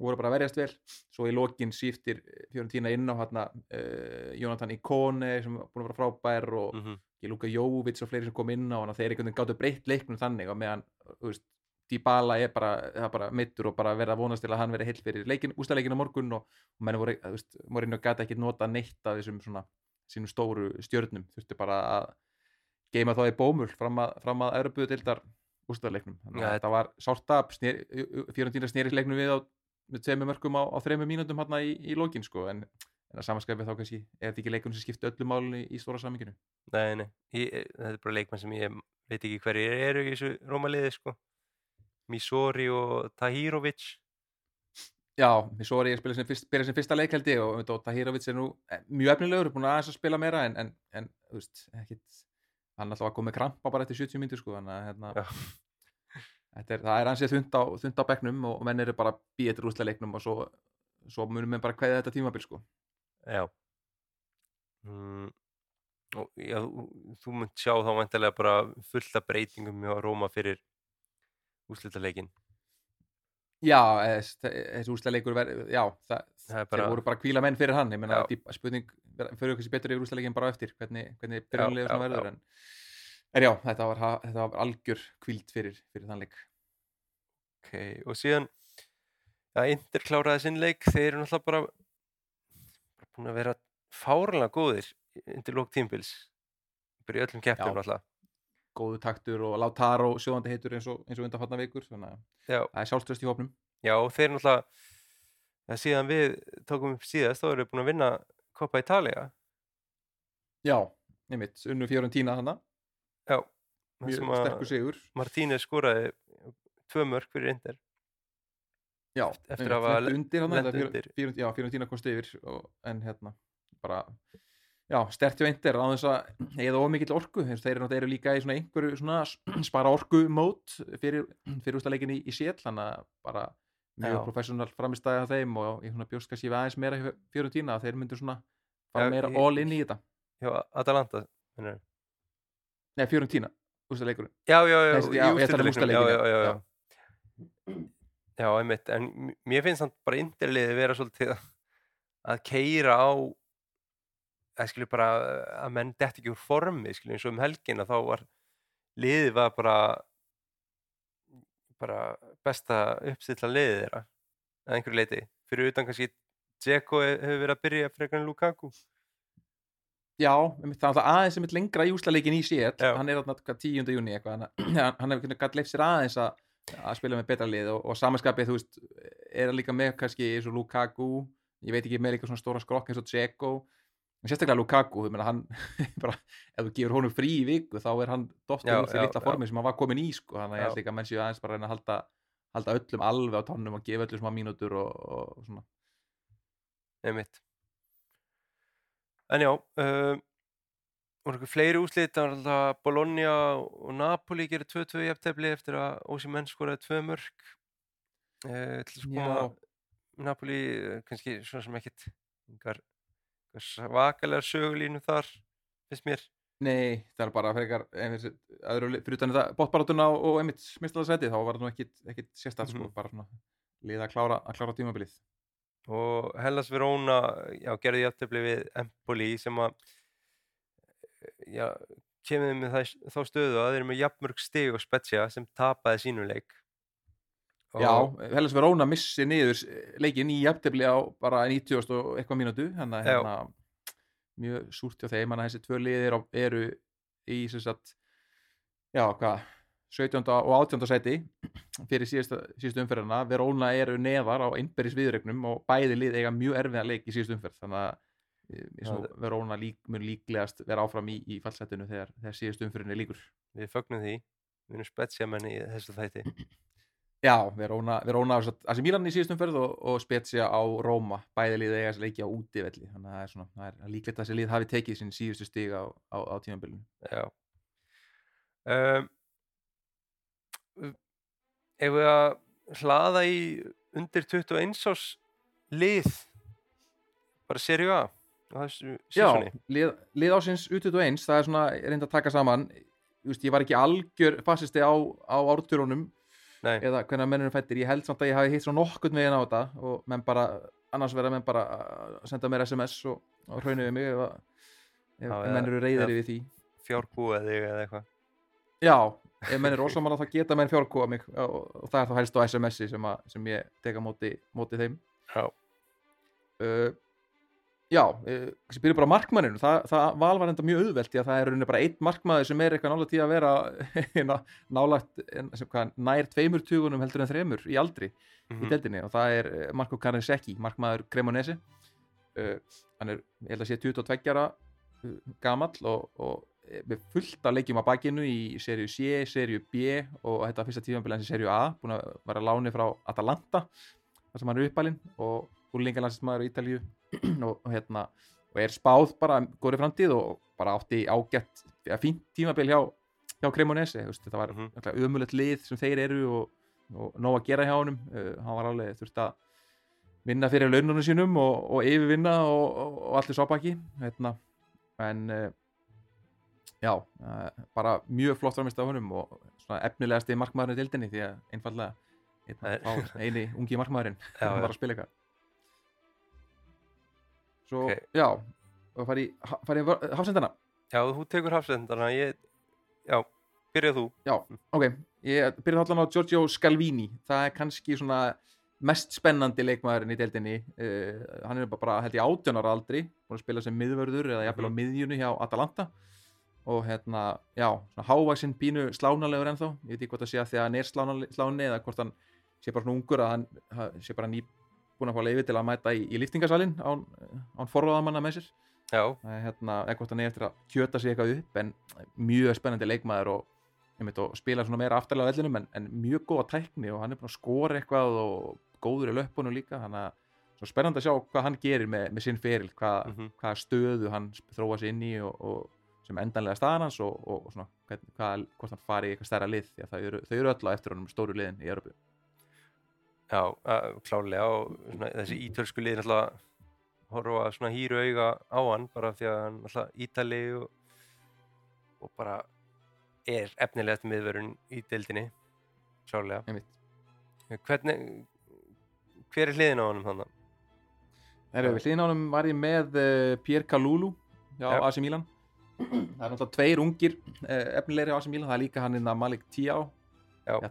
[SPEAKER 3] og voru bara að verjast vel. Svo í lokin síftir Fiorentína inn á hérna, uh, Jonathan Ikone sem búin að vera frábær og
[SPEAKER 2] mm
[SPEAKER 3] mm. Luka Jóvits og fleiri sem kom inn á að þeir einhvern veginn gáttu breytt leiknum þannig og meðan þú veist, Dybala er bara, bara mittur og bara verða að vonast til að hann verði heill fyrir leikin, ústæðleikin á morgun og, og menn voru, þú veist, Morinu gæti ekki nota neitt af þessum svona sínum stóru stjörnum, þurfti bara að geima þá í bómul fram að, fram að Európuðu deildar ústæðleiknum þannig að þetta var sárt af Fiorentína sneri leiknum við á með tveimur mörgum á, á þreimur mínútum hérna í, í lokin sko en, en að samanskapið þá kannski er þetta ekki leikunum sem skipti öllu málunni í stóra saminginu
[SPEAKER 2] nei, nei ég, þetta er bara leikmann sem ég veit ekki hverju eru í þessu rómaliði sko. Misori og Tahirovic
[SPEAKER 3] Já, Misori er spilað sem, fyrst, sem fyrsta leik held ég og, og Tahirovic er nú eh, mjög efnilegur, búin að aðeins að spila meira en, en, en þú veist, ekkit hann alltaf koma með krampa bara eftir 70 mínútur sko, þannig að hérna, er, það er ansið þund á, á bekknum og, menn eru bara býðið til rúslega leiknum og svo, svo munum við bara kveða þetta tímabil sko.
[SPEAKER 2] Já. Mm, og, já, þú, munt sjá þá vantilega bara fullt af breytingum hjá Róma fyrir úslitaleikin
[SPEAKER 3] Já, eh, þess- þessi úslega leikur verð, já, það,
[SPEAKER 2] Það bara-
[SPEAKER 3] voru bara kvíla menn fyrir hann, ég menna, spurning fyrir okkur sem betur yfir úslega leikin bara eftir, hvernig, hvernig byrjunlega svona verður, en En já, þetta var, þetta var algjör kvíld fyrir, fyrir þann leik.
[SPEAKER 2] ok, og síðan ja, Inter kláraði sinn leik þeir eru náttúrulega bara, búin að vera fárlega góðir undir lók tímbils í öllum keppnum náttúrulega
[SPEAKER 3] Góðu taktur og Lautaro sjóðandi heitur eins og, eins og undanfarnar vikur, þannig að það er sjálfströst í hópnum.
[SPEAKER 2] já, og þeir náttúrulega síðan við tókum upp síðast þá eru við búin að vinna Coppa Italia
[SPEAKER 3] Já, nefnitt, unnu Fiorentína þannig,
[SPEAKER 2] já, þar
[SPEAKER 3] mjög sterkur sigur.
[SPEAKER 2] Martínez skoraði tvö mörg fyrir Inter
[SPEAKER 3] Já,
[SPEAKER 2] eftir að hafa
[SPEAKER 3] undir þetta
[SPEAKER 2] undir.
[SPEAKER 3] Fjörund, já, Fiorentína komst yfir, og, en hérna, bara, já, stert hjá eindir, á þess að eða ómikill orku, þeir þeir eru náttúrulega eru líka í svona einhverju svona *clears throat* spara orku mót fyrir, fyrir úrstaleikin í, í sél, þannig að bara mjög
[SPEAKER 2] Já.
[SPEAKER 3] professional framistæði af þeim og ég bjóst kannski aðeins meira hjá Fiorentína að þeir myndu svona fara
[SPEAKER 2] Já,
[SPEAKER 3] meira all in í þetta.
[SPEAKER 2] hjá Atalanta?
[SPEAKER 3] Nei, Fiorentína, úrstaleikurinn.
[SPEAKER 2] já, já, já,
[SPEAKER 3] já, að
[SPEAKER 2] úrslitaleiknum,
[SPEAKER 3] úrslitaleikinn,
[SPEAKER 2] já, já,
[SPEAKER 3] já,
[SPEAKER 2] já,
[SPEAKER 3] já.
[SPEAKER 2] já. Já, einmitt, en mér finnst hann bara Interliði vera svolítið að- að keira á að skilju bara að menn detti ekki úr formi skilju eins og um helgina þá var liðið var bara bara besta uppstilla liðið þeirra að einhverju leiti fyrir utan kannski Dzeko hefur verið að byrja frekar en Lukaku.
[SPEAKER 3] Já, er alltaf aðeins sem er lengra í úslaleikin í sér
[SPEAKER 2] hann
[SPEAKER 3] er hvað, 10. júni *clears throat* hann, hann hefur gætt leif sér aðeins að, að spila með betra lið og, og samanskapið þú veist, er hann líka með kannski eins og Lukaku ég veit ekki með líka svona stóra skrokk eins og Dzeko en sérstaklega Lukaku, meina hann *laughs* bara, ef þú gefur honum frí í viku þá er hann dottir
[SPEAKER 2] Já,
[SPEAKER 3] úr því litla formi sem hann var komin í sko, þannig að ég held líka að menn séu aðeins bara að reyna að halda, halda öllum alveg á tónum og gefa öllum smá mínútur og, og, og svona.
[SPEAKER 2] Einmitt. En já uh, voru eitthvað fleiri alltaf Bologna og Napoli gerir 2-2 í aftefli eftir að Ósimenn skoraði 2 mörg uh, til að koma
[SPEAKER 3] Já.
[SPEAKER 2] Napoli, eh, kannski svona sem ekkit einhver svakalega sögulínu þar, finnst mér.
[SPEAKER 3] Nei, það er bara frekar einhvers, öðru, fyrir utan þetta bóttbarátuna og, og einmitt smistaðarsæti þá var það nú ekkit, ekkit sérstætt sko,
[SPEAKER 2] Mhm.
[SPEAKER 3] bara svona lið að klára, að klára tímabilið.
[SPEAKER 2] Og Hellas Verona já, gerði jafntefli við Empoli sem að já, kemur með það, þá stöðu að þeir eru með jafnmörg stig og Spezia sem tapaði sínum leik. Og-
[SPEAKER 3] Já, Hellas Verona missi niður leikin í jafntefli á bara 90 og eitthvað mínútu þannig að hérna mjög súrt hjá þeim, þannig að þessi tvö liðir á- eru í sagt já, hvað, 17. og 18. sæti fyrir síðustu, umferðina Verona eru neðar á innberðis viðregnum og bæði lið eiga mjög erfiðan leik í síðustu umferð þannig að eh,
[SPEAKER 2] Já,
[SPEAKER 3] Verona lík, mun líklegast vera áfram í, í fallsætinu þegar, þegar síðustu umferðinni líkur
[SPEAKER 2] við fögnum því við erum Spezia menni í þessu þætti
[SPEAKER 3] Já, Verona, Verona AC Milan í síðustum ferð og, og Spezia á Róma. Bæði lið eiga þessi leiki á útivelli þannig að það er, svona, það er líklegt að þessi lið hafi tekið sín síðustu stig á, á, á tímabilinu.
[SPEAKER 2] Já. Um, ef við að hlaða í undir 21 ás lið? Bara serju A á þessu
[SPEAKER 3] Já, lið, lið ásins U21 það er svona, ég reyndi að taka saman. Just, ég var ekki algjör fasisti á, á ártjörunum
[SPEAKER 2] Nei,
[SPEAKER 3] eða hvernig menn eru fættir, ég held samt að ég hafi hitt svo nokkurn veginn á þetta og menn bara, annars verða menn bara að senda mér SMS og, og hraunu við mig ef, að- ef,
[SPEAKER 2] eða-
[SPEAKER 3] menn eru reyðir
[SPEAKER 2] eða-
[SPEAKER 3] við því.
[SPEAKER 2] fjárbúið þig eða eitthvað.
[SPEAKER 3] Já, ef menn er ósamála þá geta menn fjárkóa mig og, og það er þá helst á SMS-i sem, að- sem ég teka móti, móti þeim.
[SPEAKER 2] Já,
[SPEAKER 3] uh, Já, uh, sem byrja bara markmanninu. Það, það val var enda mjög auðvelt því að það er rauninni bara einn markmaður sem er eitthvað nálægt í að vera *laughs* hérna, nálægt en- sem, hvað, nær tveimur tugunum heldur en þremur í aldri
[SPEAKER 2] mhm,
[SPEAKER 3] í deildinni. Og það er eh, Marko Kanesecki, markmaður Cremonese. Uh, hann er, ég held að sé 22 ára uh, gamall og, og eh, með fullt af leikjum á bakinu í serju C, serju B og þetta fyrsta tífambil hans í serju A. Búin að vera láni frá Atalanta þar sem hann er uppalinn og úrlingalandsmaður í Ítalíu *clears throat* og, hérna og er spáð bara góri framtíð og bara átti ágætt, ja, fínt tímabil hjá, hjá Cremonese, þetta var mm umulett lið sem þeir eru og, og nóg að gera hjá honum, uh, hann var alveg þurft að vinna fyrir laununum sínum og, og yfirvinna og, allir sápaki hérna. en uh, já, uh, bara mjög flott framist á honum og markmaðurinn í dildinni því að einfallega eini ungi markmaðurinn var að spila eitthvað svo,
[SPEAKER 2] Ok.
[SPEAKER 3] já og fara í, fara í hafsendana.
[SPEAKER 2] Já þú tekur hafsendana ég, já, byrja þú.
[SPEAKER 3] Já, ok, ég byrja allan á Giorgio Scalvini, það er kannski svona mest spennandi leikmaðurinn í deildinni. Uh, hann er bara, held ég átjónar aldri, búin að spila sem miðvörður eða jafnvel á miðjunu hjá Atalanta. Og hérna, já, svona hávaksinn pínu slánalegur ennþá, ég veit ekki hvort það sé að því að hann er sláni eða hvort hann sé bara svona ungur að hann ha- sé bara ný búin að fá leiði til að mæta í, í liftingasalinn án, án forráðamanna með sér. Hérna, hvort hann er eftir að kjöta sig eitthvað upp en mjög spennandi leikmaður og, einmitt, og spila svona meira aftarlega á vellinum en, en mjög góða tækni og hann er búin að skora eitthvað og góður í löpunum líka þannig að spennandi að sjá hvað hann gerir með, með sinn feril, hvað,
[SPEAKER 2] Mhm.
[SPEAKER 3] hvaða stöðu hann þróa sig inn í og, og sem endanlega staðan hans og, og, svona, hvað, hvort hann fari í eitthvað stærra lið því að þau eru, þau eru öll á eftir honum stóru liðin í Európu
[SPEAKER 2] já, uh, klálega og svona, þessi ítölsku lið náttúrulega horfa svona hýru auga á hann bara því að hann náttúrulega ítali og, og bara er efnilegt miðverun í deildinni klálega hvernig hver er hliðin á honum þannig
[SPEAKER 3] Herru, við hliðin á honum var ég með uh, Pierre Kalulu hjá
[SPEAKER 2] Já.
[SPEAKER 3] AC Milan. *clears throat* Það er náttúrulega tveir ungir uh, efnilegri á AC Milan, það er líka hann innan Malik Tiá.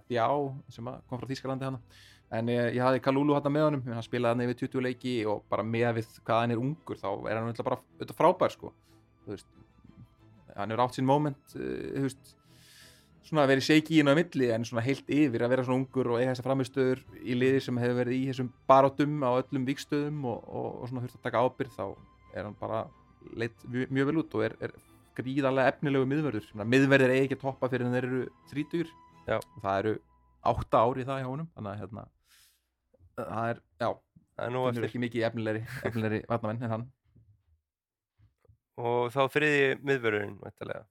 [SPEAKER 3] Tiá sem kom frá Þýskalandi hana en ég, ég hafði Kalulu hann með honum hann spilaði hann yfir 20 leiki og bara með við hvað hann er ungur þá er hann bara auðvitað frábær sko. Veist, hann er átt sín moment uh, veist svona að vera shaky inn á milli en svona heilt yfir að vera svona ungur og eiga þessar framistöður í liði sem hefur verið í þessum barátum á öllum vikstöðum og, og, og svona þurft að taka ábyrð þá er hann bara leitt mjög, mjög vel út og er, er gríðarlega efnilegu miðverður miðverðir eigi ekki að toppa fyrir en þeir eru þrítugur. Og það eru átta ár í það hjá honum þannig að hérna það er, já,
[SPEAKER 2] það er
[SPEAKER 3] ekki mikið efnilegri, efnilegri *laughs* varnamenn en hann
[SPEAKER 2] og þá þriði miðvörðurinn væntanlega.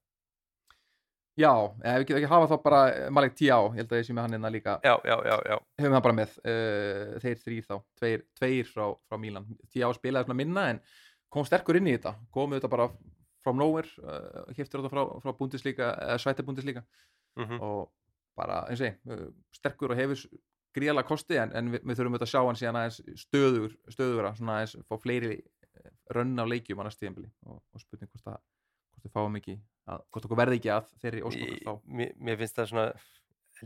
[SPEAKER 3] Já, ef við getum ekki hafa þá bara Malik T.A. Ég held að ég sé með hann hérna líka
[SPEAKER 2] Já, já, já, já,
[SPEAKER 3] höfum hann bara með uh, þeir þrýr þá, tveir, tveir frá, frá Mílan T.A. spilaði svona minna en kom sterkur inn í þetta, komið þetta bara frá nowhere, uh, heftur þetta frá, frá Bundesliga, eða Svæta Bundesliga
[SPEAKER 2] mhm,
[SPEAKER 3] og bara, eins og ég, sterkur og hefur gríðalega kosti en, en við, við þurfum auðvitað að sjá hann síðan aðeins stöður, stöðura, svona aðeins fá fleiri eh, rönn á leikjum á næstu tíðanbili og, og spurning hvort það hvort við fáum ekki, að, hvort okkur verði ekki að þeirri óskokur
[SPEAKER 2] Í-
[SPEAKER 3] þá.
[SPEAKER 2] mér, mér finnst það svona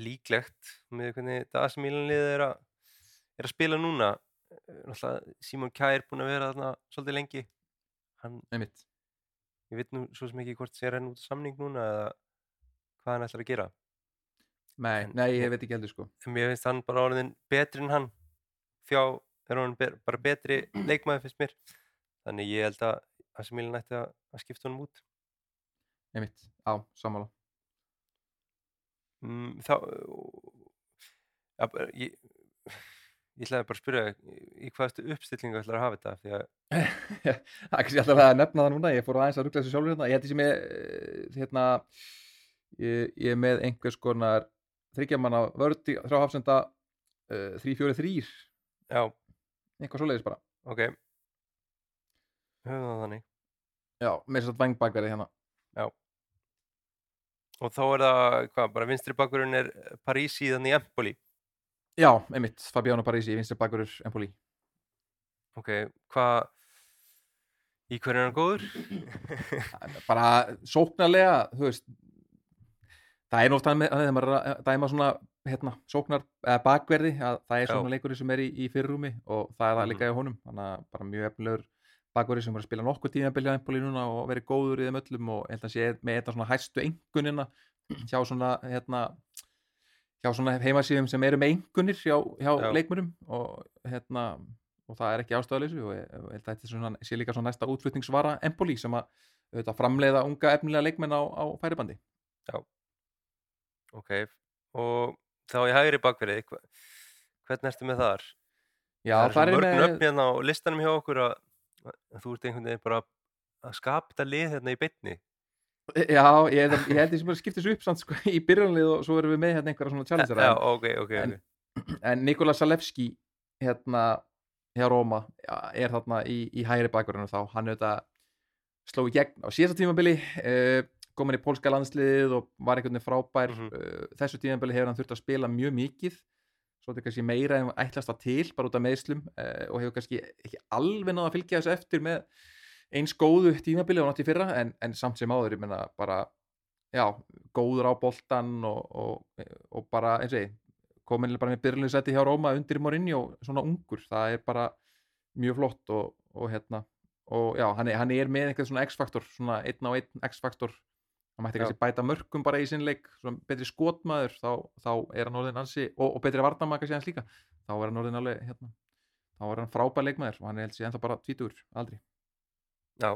[SPEAKER 2] líklegt með hvernig þetta AC Milan liðið er að, er að spila núna. Eh, náttúrulega Simon Kjær búin að vera þarna svolítið lengi. Hann, ég veit nú svo sem ekki hvort sé renn út af samning núna eða hvað hann ætlar að gera
[SPEAKER 3] nei,
[SPEAKER 2] En-
[SPEAKER 3] nei, ég veit ekki heldur sko.
[SPEAKER 2] mér finnst hann bara orðin betri en hann þjá er hann be bara betri leikmaður finnst mér. Þannig ég held að AC Milan ætti að, að skipta honum út.
[SPEAKER 3] Einmitt, á, sammála.
[SPEAKER 2] Mm, þá ja, bara, ég, ég ætlaði bara að spyrja í hvaðstu uppstillingu ætlar að hafa þetta? Því að *laughs*
[SPEAKER 3] það er kannski alltaf að nefna það núna ég fór aðeins að ruggla þessu sjálfur hérna. Ég held ég sé með eh, hérna, ég, ég er með einhvers konar þryggjamanna vörð þrjá hafsenda uh, 3-4-3
[SPEAKER 2] já,
[SPEAKER 3] eitthvað svoleiðis bara.
[SPEAKER 2] Ok. Höfum það þannig.
[SPEAKER 3] Já, með þess að vangbakverði hérna.
[SPEAKER 2] Og þá er það, hvað, bara vinstri bakkurinn er Parísi þannig Empoli?
[SPEAKER 3] Já, einmitt, Fabiano Parisi, vinstri bakverður Empoli.
[SPEAKER 2] Ok, hvað í hverju er hann góður? *laughs*
[SPEAKER 3] bara sóknarlega þú veist það er náttúrulega með, þegar maður að dæma svona hérna, sóknar eða bakverði að það er
[SPEAKER 2] Já.
[SPEAKER 3] svona leikurinn sem er í, í fyrrúmi og það er það
[SPEAKER 2] Mhm.
[SPEAKER 3] líka í honum þannig að bara mjög efnilegur bakverði sem er að spila nokkuð tímabilið á Empoli núna og verið góður í þeim öllum og held að sé með þetta svona hæstu engunina *clears throat* hjá svona hérna hjá svona heimasíðum sem eru með engunir hjá, hjá
[SPEAKER 2] Já.
[SPEAKER 3] leikmurum og hérna og það er ekki ástæðaleysu og ég, held að þetta er svona, sé líka svona næsta útflutningsvara Empoli sem að auðvitað, framleiða unga efnilega leikmenn á, á færibandi
[SPEAKER 2] ok, og þá í hægri bakverði hvernig ertu með þar?
[SPEAKER 3] Já,
[SPEAKER 2] það er
[SPEAKER 3] er
[SPEAKER 2] svo mörg
[SPEAKER 3] með
[SPEAKER 2] nöfn hérna á listanum hjá okkur að, að þú ert einhvern veginn bara að skapa þetta lið hérna í bytni
[SPEAKER 3] Já, ég held, ég sem bara skiptis upp samt, sko, í byrjunlið og svo erum við með hérna einhverja svona challenger
[SPEAKER 2] já, ok, ok,
[SPEAKER 3] en-
[SPEAKER 2] ok.
[SPEAKER 3] En Nikola Salevski hérna hjá Róma er þarna í, í hægri bakverðinu þá. Hann auðvitað sló í gegn á síðasta tímabili uh, komin í pólska landsliðið og var einhvern veginn frábær
[SPEAKER 2] Mhm.
[SPEAKER 3] uh, þessu tímabili hefur hann þurft að spila mjög mikið svo þetta er kannski meira en ætlast það til bara út af meðslum uh, og hefur kannski ekki alveg náða að fylgja þessu eftir með eins góðu tímabili og nátt í fyrra en, en samt sem áður, ég menna bara já, góður á boltan og, og, og bara eins og ég komin bara með byrjunleysætti hjá Róma undir Mourinho, svona ungur, það er bara mjög flott og, og hérna og já, hann er, hann er með einhvern svona X-faktor, svona einn á einn X-faktor hann mætti kannski bæta mörgum bara í sinn leik svona betri skotmaður, þá, þá er hann orðin ansi, og, og betri varnamaður kannski hans líka þá er hann orðin alveg, hérna þá er hann frábær leikmaður og hann er held sér ennþá bara tvítur, aldrei.
[SPEAKER 2] Já,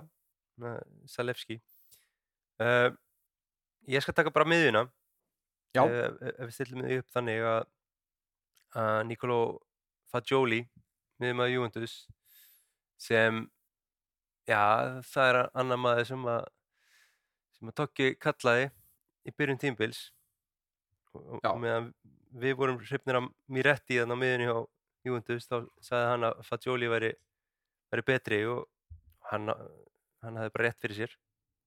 [SPEAKER 2] með Salevski uh, Ég skal taka bara miðjuna.
[SPEAKER 3] Já.
[SPEAKER 2] Eh, ef við stillum mig upp þannig að, að Nicolò Fagioli miðjum Juventus sem já, það er annar maður sem að sem að Tokki kallaði í byrjun tímbils og, og meðan við vorum hrifnir af Miretti þannig á miðjunni hjá Juventus þá sagði hann að Fagioli væri, væri betri og hann, hann hafði bara rétt fyrir sér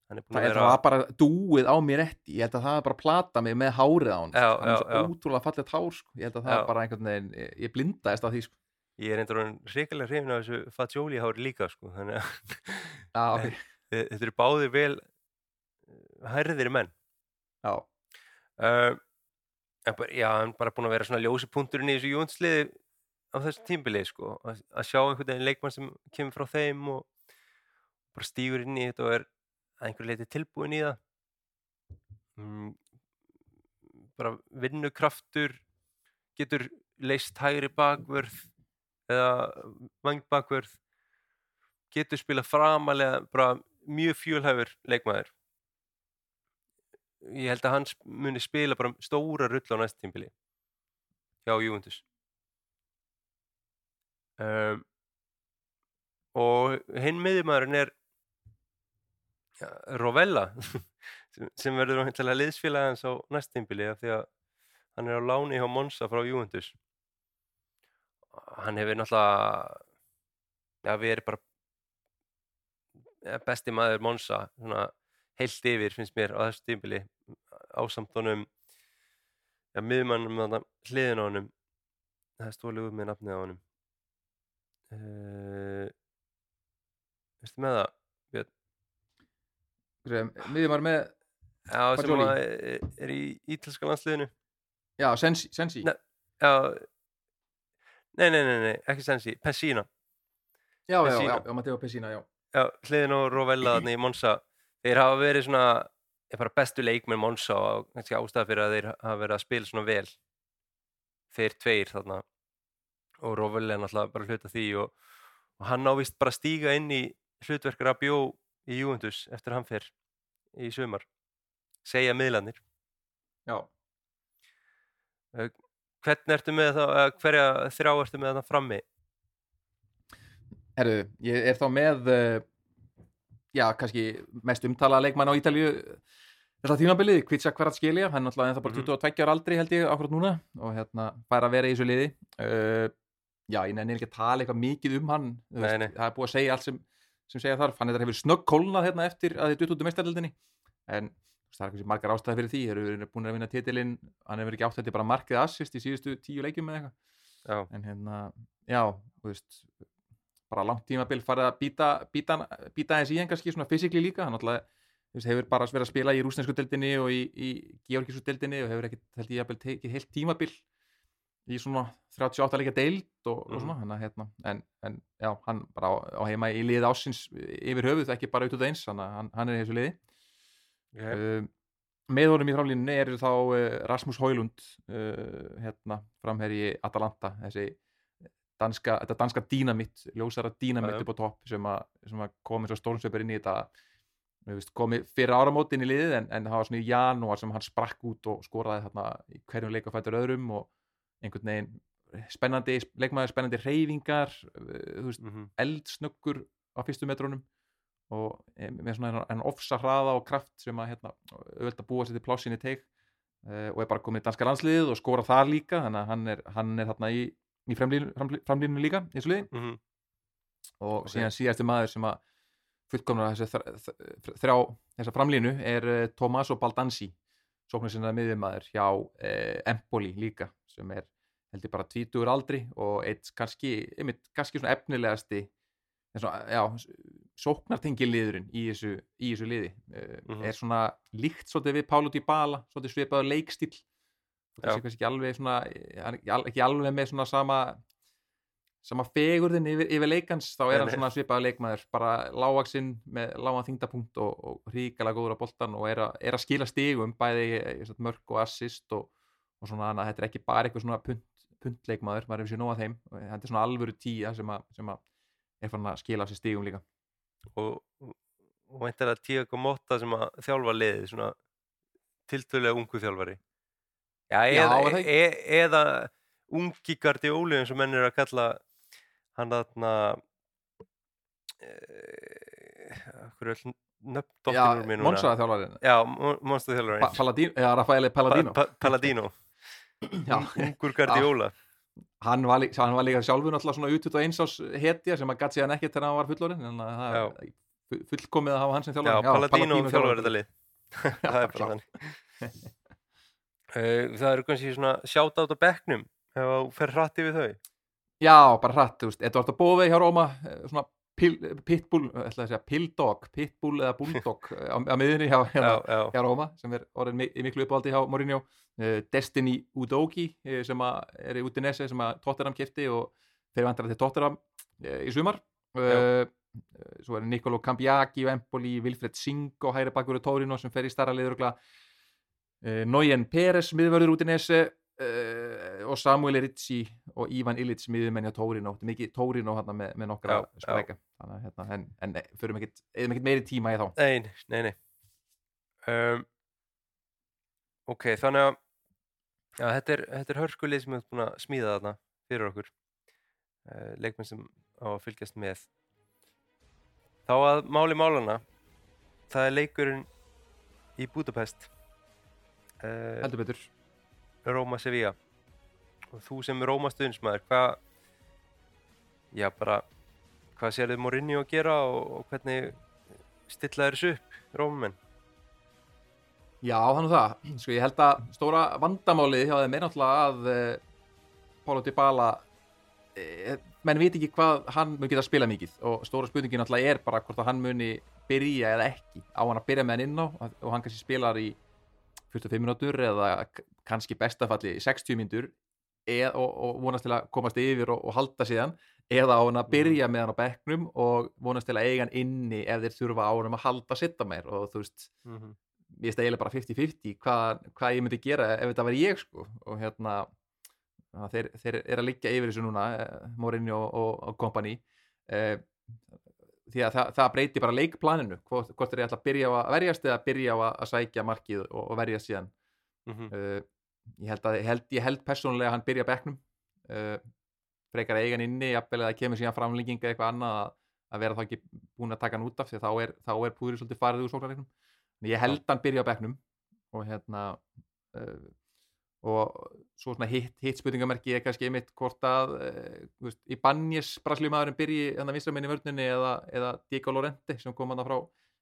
[SPEAKER 3] það,
[SPEAKER 2] að
[SPEAKER 3] er,
[SPEAKER 2] vera
[SPEAKER 3] það bara dúið á mér eftir ég held að það er bara að plata mig með hárið á hann
[SPEAKER 2] Já,
[SPEAKER 3] hann er svo
[SPEAKER 2] já.
[SPEAKER 3] ótrúlega fallegt hár sko. ég held að það
[SPEAKER 2] Já.
[SPEAKER 3] er bara einhvern veginn ég, blindaðist af því sko.
[SPEAKER 2] ég er einhvern veginn hrikalega hrifin af þessu Fagioli hári líka sko þannig að *laughs* þetta eru báðir vel hærðir menn.
[SPEAKER 3] Já,
[SPEAKER 2] uh, en bara, já, hann bara búinn að vera svona ljósi punkturinn í þessu jónsliði á þessu tímbili sko, að, að sjá einhvern veginn leikmann sem kemur frá þeim og bara stígur inn í þetta og er að einhver leiti tilbúin í það. Mm, bara vinnukraftur getur leist hægri bakvörð eða vangbakvörð getur spila framalega bara mjög fjölhæfur leikmaður ég held að hann sp- muni spila bara stóra rull á næst tímbili hjá Juventus. Um, og hinn miðjumæðurinn er ja, Rovella *laughs* sem, sem verður að liðsfélag hans á næstímbili af því að hann er á láni hjá Monza frá Juventus. Hann hefur náttúrulega já, við erum bara ja, besti maður Monza svona heilt yfir finnst mér á þessu tímbili ásamt honum já, miðmannum hliðin á honum það stólið upp með nafnið á honum uh, veistu með það?
[SPEAKER 3] miðjum var með,
[SPEAKER 2] Já, sem að er, er í ítalska landsliðinu
[SPEAKER 3] já, Sensi, Sensi.
[SPEAKER 2] Nei. Já Nei, nei, nei, nei, ekki Sensi, Pessina
[SPEAKER 3] já, já,
[SPEAKER 2] Pessina.
[SPEAKER 3] já, já, Matteo Pessina, já
[SPEAKER 2] Já, hliðin og Rovella í Monza þeir hafa verið svona bara bestu leikmenn Monza og kannski ástæða fyrir að þeir hafa verið að spila svona vel. Þeir tveir þarna. Og Rovella er náttúrulega bara hluta því og, og hann ávist bara að stíga inn í hlutverk Rabió í Juventus eftir að hann fer í sumar. Segja miðlanir
[SPEAKER 3] já,
[SPEAKER 2] hvernig ertu með það, hverja þrjá ertu með það frammi?
[SPEAKER 3] Herru, ég er þá með uh, já, kannski mest umtala leikmann á Ítalíu. Þess að þínabilið, Kvitsa Kvaratskilja hann er náttúrulega ennþá bara
[SPEAKER 2] Mhm.
[SPEAKER 3] 22 ára aldri held ég akkurat núna og hérna fær að vera í þessu liði. Uh, já, ég nefnir ekki að tala eitthvað mikið um hann.
[SPEAKER 2] Nei, nei.
[SPEAKER 3] það er búið að segja allt sem, sem segja þarf. Hann þetta hefur snögg kólnað hérna eftir að þið dutt út um meistaröldinni en veist, það er kannski margar ástæði fyrir því. Þeir eru búin að vinna titilinn? Hann hefur ekki átt þetta bara markið assist í síðustu tíu leikjum eða eitthvað. En hérna, já, þú veist bara langt tímabil farið að býta býta, aðeins í hann kannski svona fysikli líka, hann alltaf hefur bara verið að spila í rúsnesku deildinni og í, í georgísku deildinni og hefur ekkert held ég tekið heilt tímabil í svona 38 leika deild og, og
[SPEAKER 2] Mhm.
[SPEAKER 3] svona, hann hérna en, en já, hann bara á, á heima í liði ásins yfir höfuð, ekki bara út út eins hann, hann, hann er í þessu liði
[SPEAKER 2] okay.
[SPEAKER 3] uh, með honum í framlínunni eru þá uh, Rasmus Højlund uh, hérna, framherji Atalanta þessi danska, þetta danska dínamitt ljósara dínamitt upp á topp sem, að, sem að komi svo stórnsveipur inn í þetta þú veist, komi fyrir áramótin í liðið en, en það var svona í janúar sem hann sprakk út og skoraði þarna í hverjum leik að fættur öðrum og einhvern veginn spennandi leikmaður, spennandi reyfingar þú veist,
[SPEAKER 2] mm
[SPEAKER 3] eldsnöggur á fyrstu metrónum og eh, með svona en ofsa hraða og kraft sem að hérna, auðvitað búa sér til plássinni teik uh, og er bara komið í danska landsliðið og skora þar líka þannig að hann er, hann er þarna í, í framlínu, framlínu, líka í þessu liði
[SPEAKER 2] -hmm.
[SPEAKER 3] og
[SPEAKER 2] Ok.
[SPEAKER 3] síðan síðasti maður sem að fullkomna þessi þr- þr- þrjá þessa framlínu er uh, Tommaso Baldanzi sóknar sinna miðjumæður hjá uh, Empoli líka sem er held ég bara tvítugur aldri og eitt kannski, einmitt, kannski svona efnilegasti en svona, já, sóknartengi liðurinn í þessu, í þessu liði uh,
[SPEAKER 2] Mhm.
[SPEAKER 3] er svona líkt svolítið við Paulo Dybala svolítið svipaður leikstíl og
[SPEAKER 2] Já.
[SPEAKER 3] þessi kannski ekki alveg svona er ekki al- ekki alveg með svona sama sama fegurðin yfir, yfir leikans þá er hann svona svipaður leikmaður bara lágaksinn með lágan þingdapunkt og, og ríkala góður á boltan og er, a, er að skila stigum bæði mörk og assist og, og svona þannig að þetta er ekki bara eitthvað svona punt, puntleikmaður, maður hefur sér nóga þeim. Þetta er svona alvöru tíja sem að, sem að er fann að skila sér stigum líka.
[SPEAKER 2] Og, og væntanlega Tiago Motta sem að þjálfa liðið svona tiltölulega ungu þjálfari já,
[SPEAKER 3] Já,
[SPEAKER 2] eða,
[SPEAKER 3] það ekki?
[SPEAKER 2] e, eða ungi Guardiola eins og menn er að kalla hann þarna hverju öll nöfn dóttinur mín núna?
[SPEAKER 3] Monsa þjálfarinn
[SPEAKER 2] já, monstu þjálfari
[SPEAKER 3] Pa Paladino, eða Rafaeli Paladino
[SPEAKER 2] Pa, pa, Paladino
[SPEAKER 3] Já.
[SPEAKER 2] ungur Guardiola.
[SPEAKER 3] Hann var, líka, hann var líka sjálfur náttúrulega svona út og eins ás hetja sem að gatt síðan ekkert þegar hann var fullorinn en það
[SPEAKER 2] Já.
[SPEAKER 3] er fu- fullkomið að hafa hann sem
[SPEAKER 2] já,
[SPEAKER 3] þjálfari
[SPEAKER 2] Paladino þjálfari
[SPEAKER 3] þjálfari.
[SPEAKER 2] þetta lið. *laughs* Það er bara þannig *laughs* það eru kannski svona sjátt át á bekknum ef þú fer hratt yfir þau.
[SPEAKER 3] Já, bara hratt, þú veist, Edvard Bóvei hjá Róma, eh, svona pil, pitbull, ætla að segja pilldog, pitbull eða bulldog *laughs* eh, á, á miðunni hjá, hjá,
[SPEAKER 2] já, já,
[SPEAKER 3] hjá Róma sem er orðin mi- í miklu uppáldi hjá Mourinho. Destiny Udogi sem er í Udinese sem að Tottenham kefti og þeir vantar til Tottenham í sumar. Uh, svo er Nicolo Cambiagi og Empoli, Wilfred Singh og hæri bakur Tórino sem fer í starra liðurugla uh, Noyen Peres miðvörður Udinese uh, og Samuel Ritzi og Ivan Illich miðumenn hjá Tórino, þetta er mikið Tórino með, með nokkra að hérna, en, en ekkit, eðum ekkit meiri tíma í þá.
[SPEAKER 2] Nei, nei, nei. Um, ok, þannig að já, þetta er, er hörskulið sem við erum búin að smíða þarna fyrir okkur uh, leikmenn sem á að fylgjast með. Þá að máli málana það er leikurinn í Budapest
[SPEAKER 3] heldur betur.
[SPEAKER 2] Róma Sevilla. Og þú sem er Róma stuðnismæður hvað já bara hvað sér þið Mourinho að gera og, og hvernig stilla þessu upp Rómumenn
[SPEAKER 3] Já, þannig það. Sko, ég held að stóra vandamálið hjá þeim er náttúrulega að uh, Pálo Dybala uh, menn veit ekki hvað hann mun geta að spila mikið. Og stóra spurningin náttúrulega er bara hvort að hann muni byrja eða ekki. Á hann að byrja með hann inn á og hann kannski spilar í 45 minútur eða kannski bestafalli í 60 minútur eð, og, og vonast til að komast yfir og, og halda síðan eða á hann að byrja með hann á bekknum og vonast til að eiga hann inni ef þeir þurfa á hann að halda sitta meir og þú veist
[SPEAKER 2] mm -hmm.
[SPEAKER 3] ég veist eiginlega bara 50-50 hvað, hvað ég myndi gera ef þetta væri ég sko. Og hérna að þeir, þeir er að liggja yfir þessu núna eh, Mourinho og, company. Eh, því að það, það breyti bara leikplaninu hvort, hvort þeir ætla að byrja á að verjast eða byrja á að, að sækja markið og, og verjast síðan.
[SPEAKER 2] Mm
[SPEAKER 3] uh, ég held að ég held, ég held persónulega að hann byrja á bekknum. Uh, frekar að eiga hann inni jafnvel að það kemur síðan framlenginga eitthvað annað að, að vera þá ekki búin að taka hann út af því að þá er, þá er púðrið svolítið farið úr sóknarleiknum. En ég held að hann byrja á bekknum og hérna uh, og svo svona hitt, hitt spurningamerki er kannski einmitt hvort að uh, veist, í Banjes braslímaðurinn byrji þannig að vinstramenn í vörninni eða, eða Diego Lorente sem kom hann frá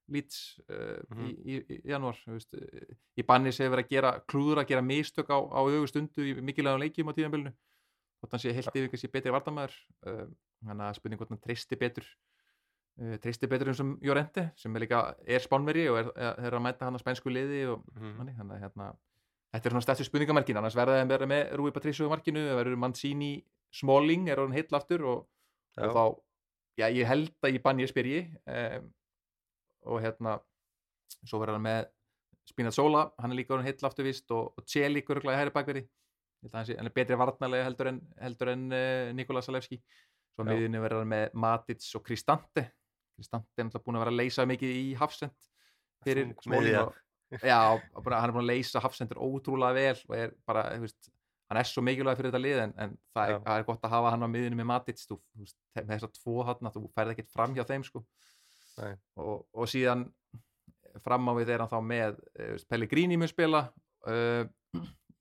[SPEAKER 3] Leeds uh,
[SPEAKER 2] Mhm.
[SPEAKER 3] í, í, í janúar þú veist, uh, í Banjes hefur verið að gera klúður að gera mistök á, á augustundu í mikilvægum leikjum á tíðanbylnu hvort hann sé heilt yfir kannski betri vardamæður uh, þannig að spurning hvort hann treysti betur uh, treysti betur eins og Jorente sem er líka er spánveri og er, er, að mæta hann að spænsku liði og
[SPEAKER 2] Mhm.
[SPEAKER 3] þannig, þannig að hérna þetta er svona stærstu spurningamarkin, annars verða þeim verið með Rúi í markinu, það verður Mancini Smalling er orðin heill aftur og, og þá, já ég held að ég banni spyrji um, og hérna svo verður hann með Spinazzola, hann er líka orðin heill aftur vist og, örgulega í hæri bakveri. Ég hann, er betri varnarlega heldur en, heldur en uh, Nikola Salevski svo
[SPEAKER 2] Já.
[SPEAKER 3] miðinu verður hann með Matic og Kristante Kristante er náttúrulega búin að vera að leysa mikið í Hafsend fyrir Smalling og, já, hann er búin að leysa Hafsendur ótrúlega vel og er bara, veist, hann er svo mikilvæg fyrir þetta lið en, en það, er, það er gott að hafa hann á miðinu með Matic þú, veist, með þessar tvo þarna, þú færð ekkert fram hjá þeim sko. Og, og síðan fram á við er hann þá með uh, Pellegrini mun spila uh,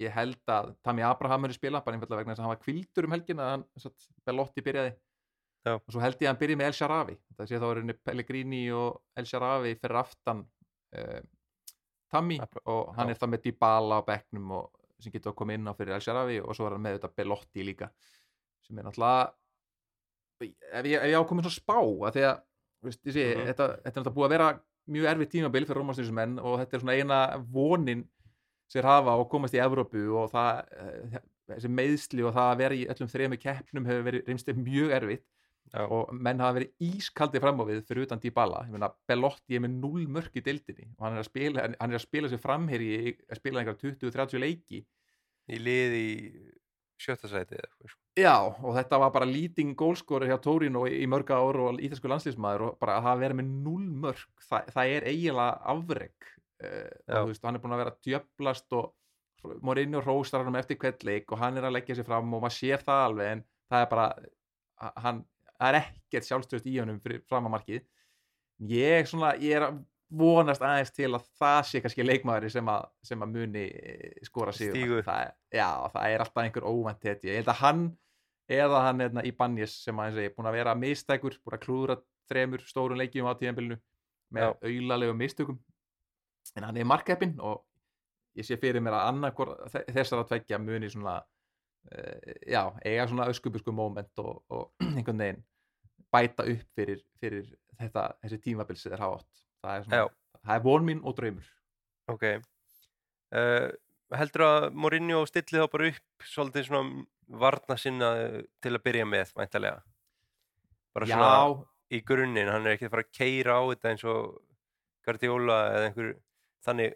[SPEAKER 3] ég held að Tami Abraham muni spila, bara einfallega vegna þess að hann var kvildur um helgin að hann, satt, Belotti byrjaði
[SPEAKER 2] Já.
[SPEAKER 3] og svo held ég að hann byrja með El Sharavi það sé þá er henni Pellegrini og El Sharavi fyrir aftan uh,
[SPEAKER 2] Abra-
[SPEAKER 3] og hann er þá með Dybala á bekknum og, sem getur að koma inn á fyrir El Sharavi og svo er hann með þetta Belotti líka sem er náttúrulega ef ég, ef ég ákomið svona spá að því að veist, sé,
[SPEAKER 2] Mhm.
[SPEAKER 3] þetta, þetta er náttúrulega búið að vera mjög erfið tímabil fyrir rómastinsmenn og þetta er svona eina vonin sér hafa og komast í Evrópu og það eh, þessi meðsli og það að vera í öllum þrejum keppnum hefur verið reynst mjög erfitt
[SPEAKER 2] Já.
[SPEAKER 3] og menn hafa verið ískaldi fram á við fyrir utan Dybala, ég meina Belotti er með 0 mörk í deildinni og hann er að spila hann er að spila sér framherji að spila einhverja 20-30 leiki
[SPEAKER 2] í lið í sjötta sæti sko.
[SPEAKER 3] Já, og þetta var bara leading goalscorer hjá Torino í mörg ár og íþesku landslýsmaður og bara að það verið með 0 mörg það, það er eiginlega afreg og þú veist, hann er búin að vera djöblast og Mourinho róstar hann eftir hvert leik og hann er að leggja sér fram og maður sér það alveg en það er bara hann, það er ekkert sjálfstöðst í honum fyrir framamarkið ég, svona, ég er að vonast aðeins til að það sé kannski leikmaður sem sem að muni eh, skora sig það, já, það er alltaf einhver óvænt ég held að hann eða hann er í Banjes sem að ég er búin að vera mistækur, búin að klúðra þremur stórun leikjum á tíðanbylnu með auðlalegum mistökum. En hann er markeppin og ég sé fyrir mér að annarkor þessar að tveggja muni svona já, eiga svona öskubusku moment og, og *clears throat* einhvern veginn bæta upp fyrir, fyrir þetta, þessi tímabil sem þeir hafa átt. Það er, svona, það er von mín og draumur.
[SPEAKER 2] Ok. Uh, heldur að Mourinho stilli þá bara upp svolítið svona varna sinna til að byrja með væntalega bara svona
[SPEAKER 3] já,
[SPEAKER 2] í grunninn, hann er ekki að fara að keira á þetta eins og Guardiola eða einhver þannig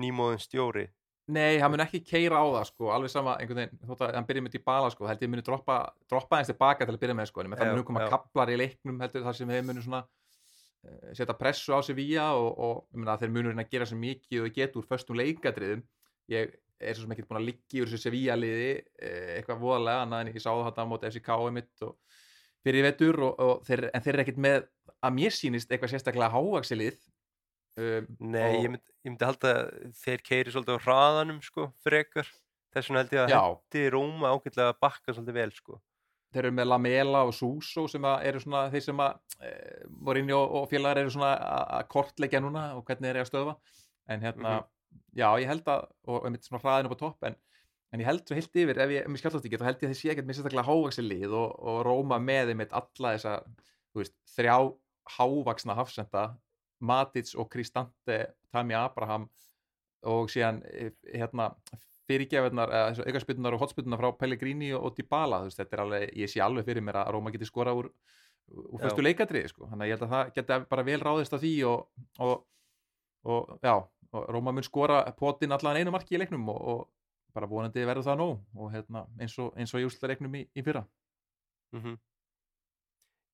[SPEAKER 2] nýmóðin stjóri
[SPEAKER 3] Nei, hann mun ekki keira á það sko, alveg sama einhvern veginn, þótt að hann byrja með Dybala sko, held ég muni droppa, droppa eins tilbaka til að byrja með sko, en það
[SPEAKER 2] Já,
[SPEAKER 3] mun koma kaplar í leiknum heldur þar sem þeir munu svona uh, setja pressu á sig vía og, og meina, þeir munu reyna að gera sem mikið og geta úr föstum leikadriðum. Ég er svo sem ekki búin að liggja úr þessu Sevilla liði uh, eitthvað voðalega en ég sá þetta á móti FCK mitt og fyrir vetur og, og þeir, en þeir eru ekkert með að mér sýnist eitthvað sérstaklega hávaxilið um,
[SPEAKER 2] Nei,
[SPEAKER 3] og-
[SPEAKER 2] ég, mynd, ég myndi halda að þeir keiri svolítið á hraðanum sko, frekar. Þess vegna held ég að hendi Róma ágætlega að bakka svolítið vel sko.
[SPEAKER 3] þeir eru með Lamela og Suso sem eru svona þeir sem að e, Morinni og, og félagar eru svona að kortleggja núna og hvernig þeir eru að stöðva. En hérna, já ég held að og einmitt svona hraðin upp á topp en, en ég held svo heilt yfir, ef ég, ef ég skjáttast ekki þá held ég að þeir sé ekkert með sérstaklega hávaxi lið og, og Róma með einmitt alla þessa þú veist, þrjá hávaxna hafsenda Matic og Kristante Tami Abraham og síðan eh, hérna fyrirgefurnar, eða aukarspillunar og hotspillunar frá Pellegrini og, Dybala, veist, þetta er alveg, ég sé alveg fyrir mér að Róma geti skora úr, úr fyrstu leikadriði, sko, þannig að ég held að það geti bara vel ráðist af því og, og, og já, og Róma mun skora potin allan einu marki í leiknum og, og bara vonandi verður það nóg og hérna, eins og, eins og í úrslaleiknum í, í fyrra.
[SPEAKER 2] mm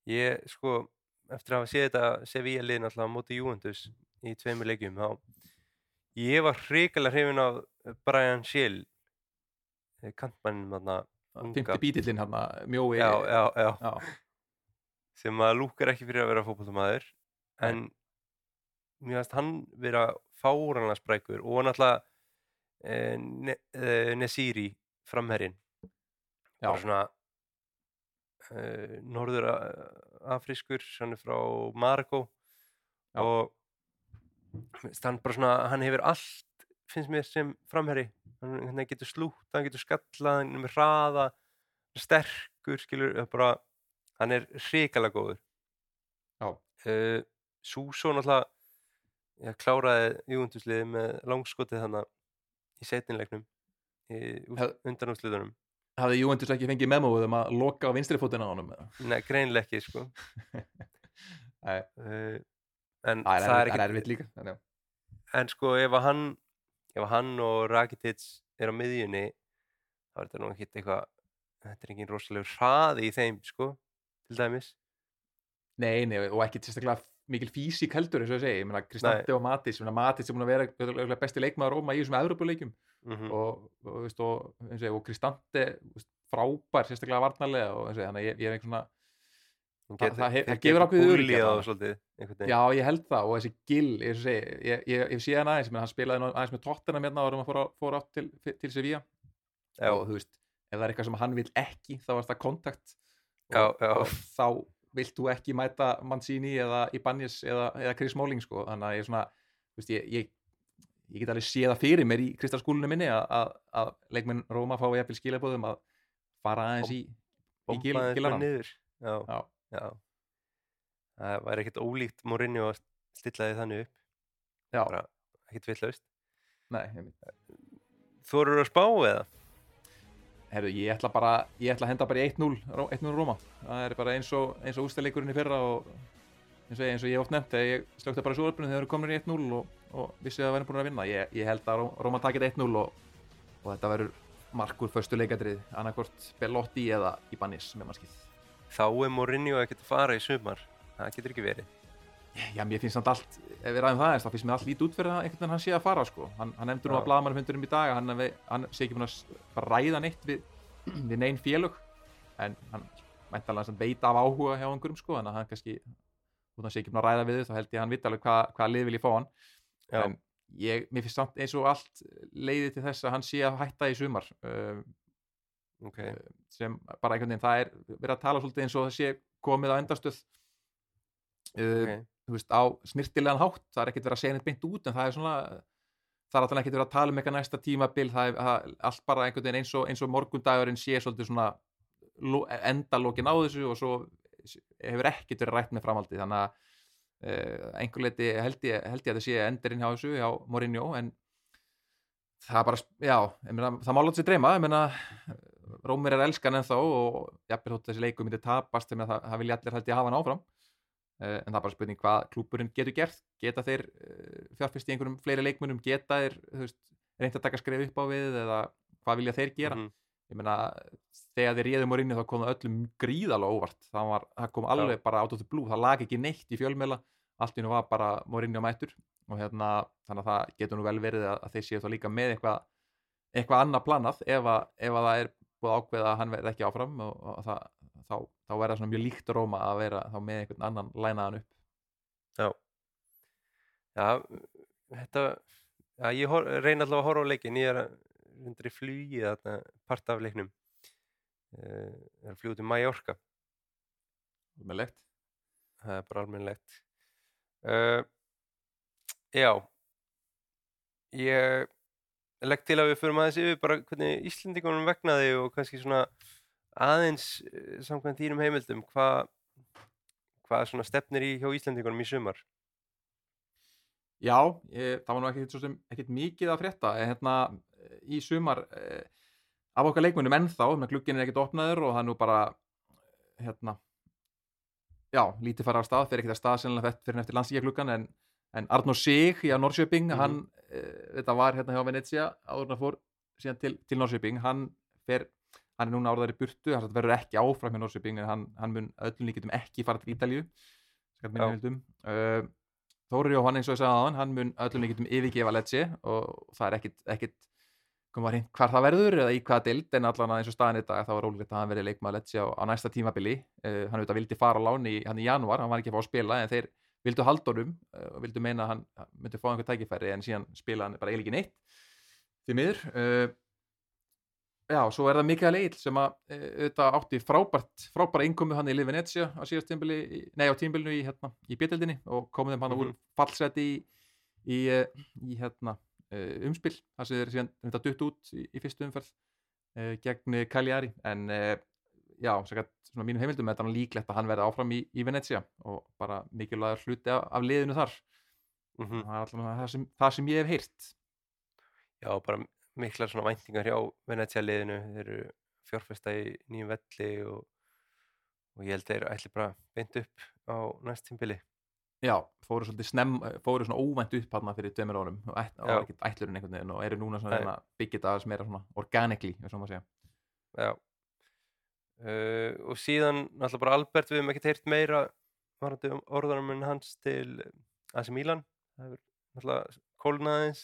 [SPEAKER 2] Ég, sko, eftir að hafa séð þetta Sevilla lið náttúrulega á móti Juventus í tveimur leikjum, þá ég var hrikalega hrifin af Brian Schill kantmannin þarna unga.
[SPEAKER 3] Fymti bítillinn hérna, mjói.
[SPEAKER 2] já, já, já,
[SPEAKER 3] já,
[SPEAKER 2] sem að lúkar ekki fyrir að vera fótboltamaður
[SPEAKER 3] Nei.
[SPEAKER 2] en mér finnst hann vera fáranlega sprækur og náttúrulega eh, ne eh, Nesiri framherrin bara svona eh, norður afriskur hann er frá Margo
[SPEAKER 3] Já.
[SPEAKER 2] og hann bara svona hann hefur allt finnst mér sem framherri hann, hann getur slútt, hann getur skallað hann er með hraða, hann er sterkur skilur, bara hann er hrikalega góður. Uh, Súsó náttúrulega ég kláraði júundusliði með langskotið þannig í setninleiknum í undanúsliðunum
[SPEAKER 3] hafði Juventus ekki fengið memóið um að loka á vinstri fótinn á eða?
[SPEAKER 2] Nei, greinlega ekki sko. *laughs*
[SPEAKER 3] Nei,
[SPEAKER 2] uh, en
[SPEAKER 3] það er,
[SPEAKER 2] það er
[SPEAKER 3] er erfitt líka að-
[SPEAKER 2] en sko ef hann ef hann og Rakitic er á miðjunni þá er þetta nú ekki eitthvað þetta er engin rosalega hraði í þeim sko til dæmis.
[SPEAKER 3] Nei, nei, og ekki sérstaklega mikil físík heldur eins og ég segi, ég meina Kristante og Matis, ég meina Matis er búin að vera besti leikmaður Róma í þessum Evropuleikjum
[SPEAKER 2] mm
[SPEAKER 3] og, og, veist, og, og, og Kristante frábær, sérstaklega varnarlega og og þannig að ég, ég er einhvern svona það- það það gefur ákveðið
[SPEAKER 2] veginn.
[SPEAKER 3] Já, ég held það og þessi Gill, ég, ég, ég, ég sé hann aðeins, hann spilaði aðeins með Tottenham hérna árum að fór, á- fór átt til, til Sevilla.
[SPEAKER 2] Já.
[SPEAKER 3] og þú veist, ef það er eitthvað sem hann vil ekki þá er það kontakt.
[SPEAKER 2] Já,
[SPEAKER 3] og,
[SPEAKER 2] já.
[SPEAKER 3] og þá vilt þú ekki mæta Mancini eða Ibanez eða, eða Chris Smalling sko, þannig að ég svona veist, ég, get alveg séð það fyrir mér í kristalskúlunum minni að, leikmenn Róma fái jafnvel skilabóðum að fara aðeins í, í gil,
[SPEAKER 2] bomba aðeins bara
[SPEAKER 3] gilarann
[SPEAKER 2] niður. Já,
[SPEAKER 3] Já.
[SPEAKER 2] já. Það væri ekkert ólíkt Mourinho að stilla því þannig upp.
[SPEAKER 3] Já,
[SPEAKER 2] ekkert villaust þú eru að spá eða?
[SPEAKER 3] Herru, ég ætla bara, ég ætla að henda bara í 1-0 Ró- 1-0 Róma. Það er bara eins og, eins og ústæðleikurinn í fyrra og eins og, eins og ég hef oft nefnt, ég slökta bara súarpunum þegar þeir eru komin í 1-0 og, og vissi að það væri búin að vinna. Ég, ég held að Ró- Róma takir 1-0 og, og þetta verður markur förstu leikadrið, annarkvort Bellotti eða Ibanez með mannskið.
[SPEAKER 2] þá er Mourinho ekkert að fara í sumar það getur ekki verið
[SPEAKER 3] Já, mér finnst samt allt, ef við ræðum það eins, þá finnst mér allt lítið út fyrir það einhvern veginn hann sé að fara, sko. Hann, hann nefndur nú að blaðmannfundunum í dag, að hann, hann sé ekki búin að ræða neitt við, *clears throat* við neinn félög, en hann mæntalega sem veit af áhuga hjá einhverjum, sko, að hann kannski, hann sé ekki búin að ræða við þau, þá held ég að hann vita alveg hva lið vil ég fá hann. En ég, mér finnst samt eins og allt leiði til þess að hann sé að hætta í sumar, uh,
[SPEAKER 2] ok,
[SPEAKER 3] sem bara einhvern veginn, það er verið að tala svolítið eins og það sé komið á endastöð. Uh,
[SPEAKER 2] ok.
[SPEAKER 3] þú veist, á snirtilegan hátt það er ekkert verið að segja neitt beint út en það er svona það er alltaf ekkert verið að tala um eitthvað næsta tímabil það er það, allt bara einhvern veginn eins og, eins og morgundagurinn sé svolítið svona endalokin á þessu og svo hefur ekkert verið rætt með framhaldi þannig að uh, einhver leiti held ég, held ég að það sé endurinn hjá þessu hjá Mourinho en það bara, já, meina, það má láta sér dreyma, ég meina Rómir er elskan ennþá og jafnvel þótt þessi leiku myndi tapast, ég meina, það, það vilja allir held ég hafa hann áfram. Uh, en það er bara spurning hvað klúburinn getur gert. Geta þeir uh, fjárfyrst í einhverjum fleiri leikmunum, geta þeir veist, reynt að taka skref upp á við eða hvað vilja þeir gera?
[SPEAKER 2] Mhm.
[SPEAKER 3] Ég meina, þegar þeir réðum á rinni þá kom það öllum gríðalega óvart. Það, var, það kom alveg bara át á því blú það lag ekki neitt í fjölmjöla allt nú var bara Morinni á mættur og hérna, þannig að það getur nú vel verið að, að þeir séu þá líka með eitthvað eitthvað annað planað. Ef að, ef að það er búið að ákveða að hann verði ekki áfram og, og það, þá, þá verða svona mjög líkt Róma að vera þá með einhvern annan lænaðan upp.
[SPEAKER 2] Já. Já, þetta, já, ég reyna alltaf að horfa á leikin, ég er að reyndar í flugi þarna, part af leiknum, uh, er fljúa til Mallorca,
[SPEAKER 3] með legt
[SPEAKER 2] það er bara almennilegt. Uh, já, ég legg til að við förum aðeins yfir bara hvernig Íslendingunum vegnaði og kannski svona aðeins eh, samkvæmt þínum heimildum, hvað svona stefnir í hjá Íslendingunum í sumar?
[SPEAKER 3] Já, ég, það var nú ekkert, sem, ekkert mikið að frétta hérna eh, í sumar eh, af okkar leikmunum ennþá glugginn er ekkert opnaður og það er nú bara eh, hérna já, lítið fara af stað, fyrir ekkert að stað sennilega fyrir eftir landsíkjagluggan en, en Arnór Sig í Norrköping,
[SPEAKER 2] Mhm.
[SPEAKER 3] hann eh, þetta var hérna hjá Venezia áður en að fór síðan til, til Norrköping, hann fer hann er núna áraðar í burtu, hann verður ekki áfram hjá Norrköping hann, hann mun öllum líkitum ekki fara til Ítalíu skalt minna
[SPEAKER 2] Já.
[SPEAKER 3] Þóri Jóhann eins og ég sagði aðan, hann mun öllum líkitum yfirgefa Lecce og það er ekkit, ekkit að hvar það verður eða í hvaða dild en allan að eins og í dag þá var ólíklegt að hann verði leikmaður Lecce á, á næsta tímabili. Uh, hann auðvitað vildi fara á láni hann í janúar, hann var ekki að fá að spila en þeir vildu haldunum uh, og vildu meina að hann hann myndi fá einhver tækifæri en síðan spila hann bara eiginlega neitt því miður. Uh, Já, svo er það Mikael Egil sem að e, auðvitað átti frábært, frábæra innkomu hann í Liv Venetia á síðast tímbili, nei á tímbilinu í, hérna, í bjöldinni og komið þeim hann úr
[SPEAKER 2] Mhm.
[SPEAKER 3] fallseti í, í, eh, í hérna, eh, umspil, það sem þeir síðan þetta dutt út í, í fyrstu umferð gegn Cagliari, en já, sækert svona mínum heimildum er þetta líklegt að hann verði áfram í, í Venetia og bara mikilvægur hluti af, af liðinu þar.
[SPEAKER 2] Mm
[SPEAKER 3] það er alltaf það sem, það sem ég hef heyrt.
[SPEAKER 2] Já, bara miklar svona væntingar hjá Venetia liðinu, þeir eru fjárfesta í nýjum velli og, og ég held þeir ætli bara beint upp á næst tímbili.
[SPEAKER 3] Já, fóru svolítið snemm, fóru svona óvænt upp hann fyrir tveimur árum og ekkert ætlurinn einhvern veginn og eru núna svona að byggja þetta aðeins meira svona organically, eins og maður segja.
[SPEAKER 2] Já. Uh, og síðan náttúrulega bara Albert, við hefum ekkert heyrt meira varandi um orðanum hans til AC Milan. Það hefur náttúrulega kólnað aðeins.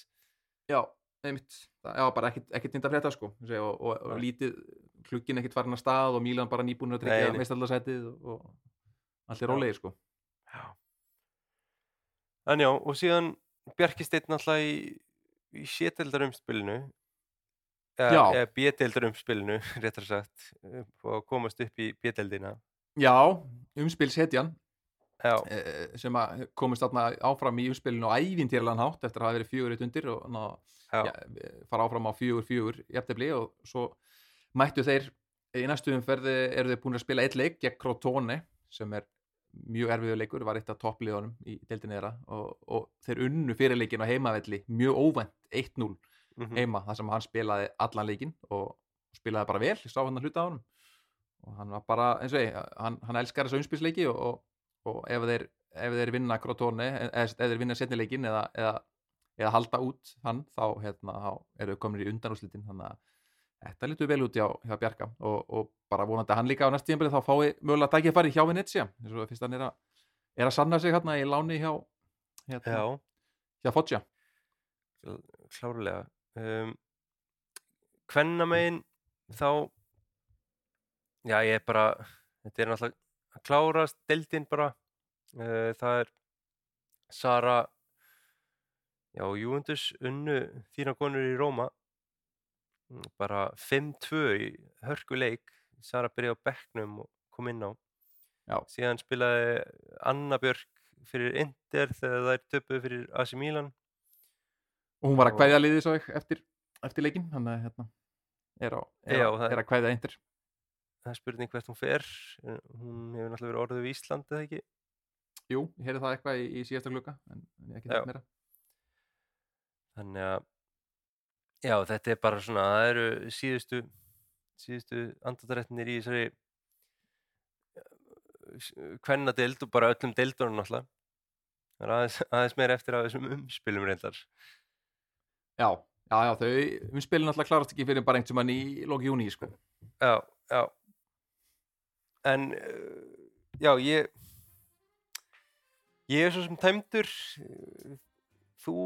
[SPEAKER 3] Já, einmitt, það, já, bara ekkert, nýtt að frétta sko, og, og, og lítið, klugginn ekkert farin að stað og Mílan bara nýbúin að tryggja
[SPEAKER 2] nei.
[SPEAKER 3] meistarallasætið og, og allt er
[SPEAKER 2] Já.
[SPEAKER 3] rólegir sko.
[SPEAKER 2] Já. En já, og síðan Bjarki Steinn náttúrulega í, í sételdarumspilinu eða, eða B-deildarumspilinu, *laughs* réttar sagt og komast upp í B-deildina
[SPEAKER 3] Já, umspils hetjan
[SPEAKER 2] Já,
[SPEAKER 3] eh, sem að komist áfram í umspilinu á ævintýrlan hátt eftir að hafa verið fjögur eitt undir og ná, ja, fara áfram á fjögur fjögur jafntefli og svo mættu þeir í næstu umferði eru þeir búin að spila eitt leik gegn Crotone sem er mjög erfiður leikur, var eitt af toppliðunum í deildinni þeirra og, og þeir unnu fyrirleikin á heimavelli mjög óvænt 1-0
[SPEAKER 2] mhm,
[SPEAKER 3] heima þar sem hann spilaði allan leikin og spilaði bara vel, ég sá hann að hluta á honum. Og hann var bara, eins og ég, hann, hann elskar þessu umspilsleiki og, og, ef þeir ef þeir vinna Crotone, eða ef þeir vinna setni leikin eða, eða, eða halda út hann, þá, hérna, þá eru við komin í undanúslitin, þannig að þetta lítur vel út hjá, hjá Bjarka. Og, og bara vonandi að hann líka á næst tíðanbyrði þá fái mögulega tækifæri hjá Venezia. Eins og fyrst hann er að, er að sanna sig hérna í láni hjá hérna,
[SPEAKER 2] já,
[SPEAKER 3] hjá Foggia.
[SPEAKER 2] Klárlega. Um, Hvenna megin þá já, ég er bara þetta er náttúrulega að klárast deildin bara. Uh, það er Sara já, Júventus unnu þína konur í Róma. Mm, bara 5-2 í hörkuleik Sara byrjaði á bekknum og kom inn á.
[SPEAKER 3] Já.
[SPEAKER 2] síðan spilaði Anna Björk fyrir Inter þegar þær töpuðu fyrir AC Milan.
[SPEAKER 3] Og hún var að kvæðja liðið svo eftir, eftir leikin þannig að hérna, er, á, er, á,
[SPEAKER 2] það-
[SPEAKER 3] er að kvæðja eindir
[SPEAKER 2] það er spurning hvert hún fer hún hefur náttúrulega verið orðið í Ísland eða ekki?
[SPEAKER 3] Jú, ég heyrði það eitthvað í, í síðasta glugga en, en ekki þetta meira.
[SPEAKER 2] Þannig að já þetta er bara svona það eru síðustu síðustu andatarættinir í þessari kvennadeild og bara öllum deildunum náttúrulega. Það er aðeins, aðeins meira eftir að þessum umspilum reyndar.
[SPEAKER 3] Já, já, já, þau umspilin alltaf klarast ekki fyrir bara einhvern mann í lóki júni sko.
[SPEAKER 2] já, já en uh, já, ég ég er svo sem tæmdur eh, þú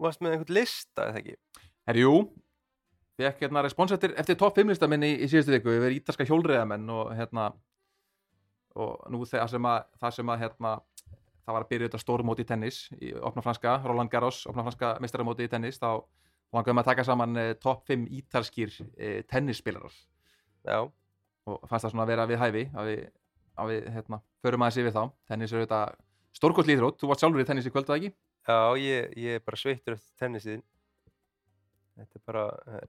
[SPEAKER 2] varst með einhvern lista eða ekki?
[SPEAKER 3] Herjú, fekk hérna respons eftir, eftir topp 5 lista minn í, í síðustu viku. Yfir ítalska hjólreiðamenn og hérna og nú það sem að, það sem að hérna, það var að byrja þetta stórmóti í tennis í opna franska, Roland Garros, opna franska mestaramóti í tennis, þá langaðum að taka saman uh, topp 5 ítalskir uh, tennisspilarar.
[SPEAKER 2] Já,
[SPEAKER 3] og fannst það svona að vera við hæfi að við, að við hérna, förum aðeins yfir þá tennis er þetta stórkostli íþrótt þú varst sjálfur í tennis í kvöldu ekki?
[SPEAKER 2] já, ég, ég er bara sveittur eftir tennisið þetta er bara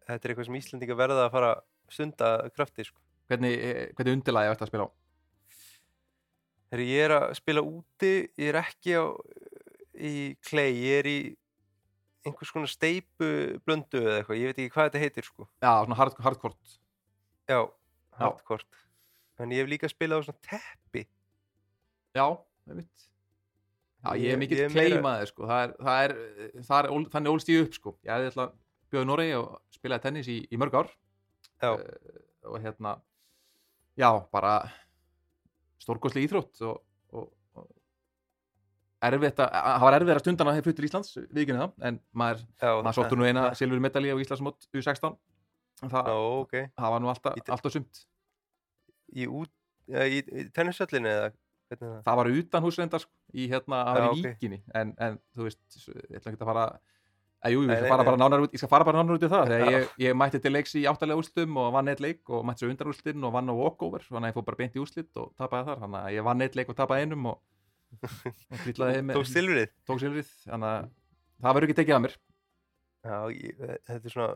[SPEAKER 2] þetta er eitthvað sem Íslandinga verða að fara stunda krafti sko.
[SPEAKER 3] Hvernig, eh, hvernig undirlagi ert að spila á?
[SPEAKER 2] Þegar ég er að spila úti ég er ekki á í klei, ég er í einhvers konar steipu blöndu eða eitthvað, ég veit ekki hvað þetta heitir sko.
[SPEAKER 3] Já, svona hard, hardcourt
[SPEAKER 2] já, hardcourt en ég hef líka spilað á svona teppi.
[SPEAKER 3] Já, Já, ég er
[SPEAKER 2] Ég-
[SPEAKER 3] mikill
[SPEAKER 2] ég er meira-
[SPEAKER 3] kleimaði sko. það er, það er, það er þannig ólst ég upp sko. ég hefði alltaf bjóðið Noregi og spilaði tennis í, í mörg ár.
[SPEAKER 2] Já,
[SPEAKER 3] Eh, og hérna já, bara stórkostli íþrótt og, og, og erfitt að, það var erfitt að stundana þegar fluttur Íslands, við ekki það en maður,
[SPEAKER 2] já
[SPEAKER 3] maður sóttu nú eina silfur medalji á Íslandsmót U16 það,
[SPEAKER 2] já, ok.
[SPEAKER 3] það var nú alltaf,
[SPEAKER 2] Í-
[SPEAKER 3] alltaf sumt.
[SPEAKER 2] Í, ja, í, í tennissöllinu eða hvernig það?
[SPEAKER 3] það var utan húsrendar sko, í hérna, það var
[SPEAKER 2] Já,
[SPEAKER 3] í víkinni. En, en þú veist, ég ætla ekki að fara að jú, ég skal fara bara nánar út ég skal fara bara nánar út í það, þegar ég, *laughs* ég mætti til leiks í áttalega úrslitum og vann eitt leik og mætti svo undan úrslitin og vann á walkover þannig að ég fór bara beint í úrslit og tapaði þar. Þannig að ég vann eitt leik og tapaði einum og, og trýtlaði *laughs* heim
[SPEAKER 2] Tók silfrið?
[SPEAKER 3] tók silfrið, þannig að það verður ekki tekið að mér.
[SPEAKER 2] Já, ég, þetta er svona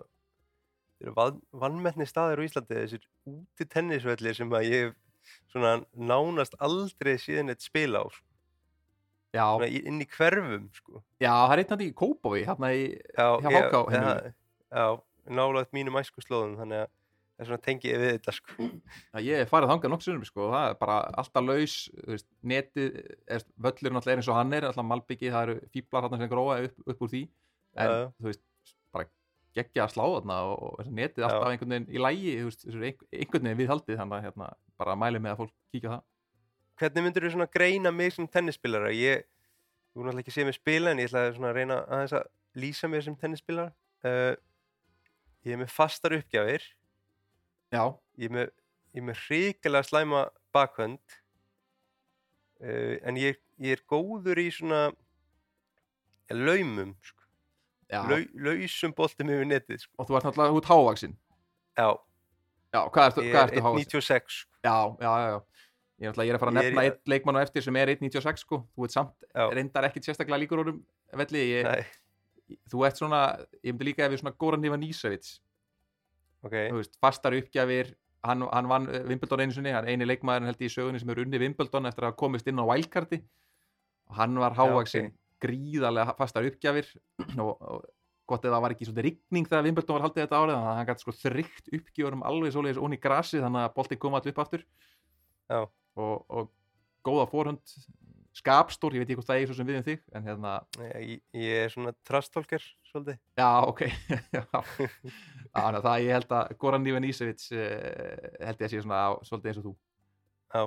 [SPEAKER 2] þetta eru van, vannmenni staðir á Íslandi þessir úti tennisvellir sem að ég svona nánast aldrei síðan eitt spila á sko.
[SPEAKER 3] já,
[SPEAKER 2] svona inn í hverfum sko.
[SPEAKER 3] já, það er eitt náttúrulega í Kópaví hérna í,
[SPEAKER 2] já,
[SPEAKER 3] heimilinu.
[SPEAKER 2] já, já, nálaðt mínum æsku slóðum þannig að það er svona tengi ég við þetta sko.
[SPEAKER 3] að ég hef farið þangað nokkuð sunnum sko, og það er bara alltaf laus veist, netið, eða, völlur náttúrulega er eins og hann er, alltaf malbyggi, það eru fíblar hann sem gróa upp, upp úr því en
[SPEAKER 2] Já, já.
[SPEAKER 3] þú veist, geggja að slá þarna og, netið alltaf einhvern veginn í lægi, er einhvern veginn viðhaldið, þannig að hérna, bara mæli með að fólk kíkja það.
[SPEAKER 2] hvernig myndir þú svona greina mig sem tennisspilara? Ég, þú náttúrulega ekki sé mig spila en ég ætla svona að reyna aðeins að lýsa mér sem tennisspilara. Uh, ég er með fastar uppgjafir.
[SPEAKER 3] Já,
[SPEAKER 2] ég er með, ég er með hrikalega slæma bakhönd. Uh, en ég, ég er góður í svona ja, laumum sko. Lau, lausum boltum yfir netið sko.
[SPEAKER 3] og þú ert náttúrulega út hávaksinn.
[SPEAKER 2] já,
[SPEAKER 3] Já, hvað ertu,
[SPEAKER 2] ég er
[SPEAKER 3] ertu hávaksinn?
[SPEAKER 2] 1.96 sko.
[SPEAKER 3] Já, já, já, já. Ég ég er að fara að nefna eitt leikmann á eftir sem er 1.96 sko, þú ert samt,
[SPEAKER 2] Já.
[SPEAKER 3] reyndar ekkit sérstaklega líkur orðum velli, ég, þú ert svona, ég myndi líka ef við svona Goran Ivanisevic,
[SPEAKER 2] ok,
[SPEAKER 3] þú veist, fastar uppgjafir hann, hann vann uh, Wimbledon einu sinni hann eini leikmaðurinn held ég í sögunni sem er unni Wimbledon eftir að hafa komist inn á wildcardi og hann var hávaksinn. Gríðarlega fastar uppgjafir og, og gott eða það var ekki svona rigning þegar Wimbledon var haldið þetta árið þannig að hann gæti sko þrygt uppgjörum alveg svoleiðis onni grasi þannig að bolti kom allir upp aftur.
[SPEAKER 2] Já.
[SPEAKER 3] og, og góða fórhund skapstór, ég veit ekki hvort það er svo sem við um þig en hérna,
[SPEAKER 2] ég, ég er svona trastolker svolítið.
[SPEAKER 3] Já ok. *laughs* Já, Já, þannig að það ég held að Goran Ivanisevic uh, held ég að sé svona svolítið eins og þú.
[SPEAKER 2] Já,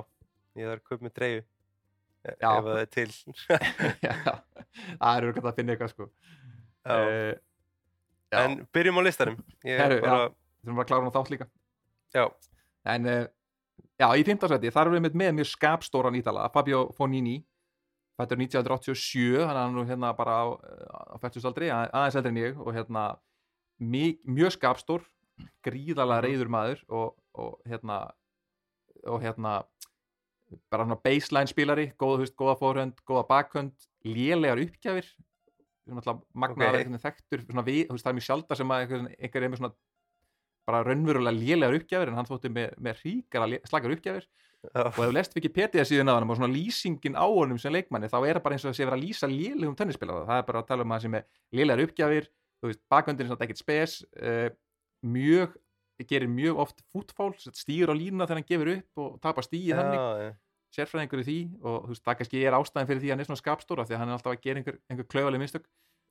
[SPEAKER 2] ég þarf að köpa með treyju ef
[SPEAKER 3] Já.
[SPEAKER 2] það er til. *laughs*
[SPEAKER 3] Já, það er auðvitað að finna eitthvað sko.
[SPEAKER 2] Já.
[SPEAKER 3] uh, já,
[SPEAKER 2] en byrjum á listanum.
[SPEAKER 3] Herru,
[SPEAKER 2] er bara,
[SPEAKER 3] við þurfum bara að klára hann á þátt líka.
[SPEAKER 2] Já,
[SPEAKER 3] en uh, já, í 15. seti þar erum við með, mjög skapstóran ítala Fabio Fonini fættur 1987, hann er nú hérna bara á, á fættusaldri, aðeins eldri en ég og hérna mjög, mjög skapstór gríðalega reyður maður og, og hérna og hérna bara hann baseline spilari, góða, góða fórhönd góða bakhönd, lélegar uppgjafir svona magnaðar
[SPEAKER 2] Ok.
[SPEAKER 3] okay. þekktur, svona við, þú veist, það er mjög sjálfda sem að einhver, er með svona bara raunverulega lélegar uppgjafir en hann þótti með, með ríkara slakar uppgjafir
[SPEAKER 2] já,
[SPEAKER 3] og ef lest Wikipedia síðan á hann og svona lýsingin á honum sem leikmanni þá er það bara eins og að sé verið að lýsa lélegum tennisspilara það er bara að tala um að það sem er lélegar uppgjafir veist, bakvöndin er svona ekkert spes uh, mjög, gerir mjög oft fútfál, stýr á línuna þegar hann gefur upp og tapar stíi þannig.
[SPEAKER 2] já.
[SPEAKER 3] sérfræðingur í því og þú veist, það kannski er ástæðin fyrir því að hann er svona skapstóra því að hann er alltaf að gera einhver, einhver klaufaleg mistök.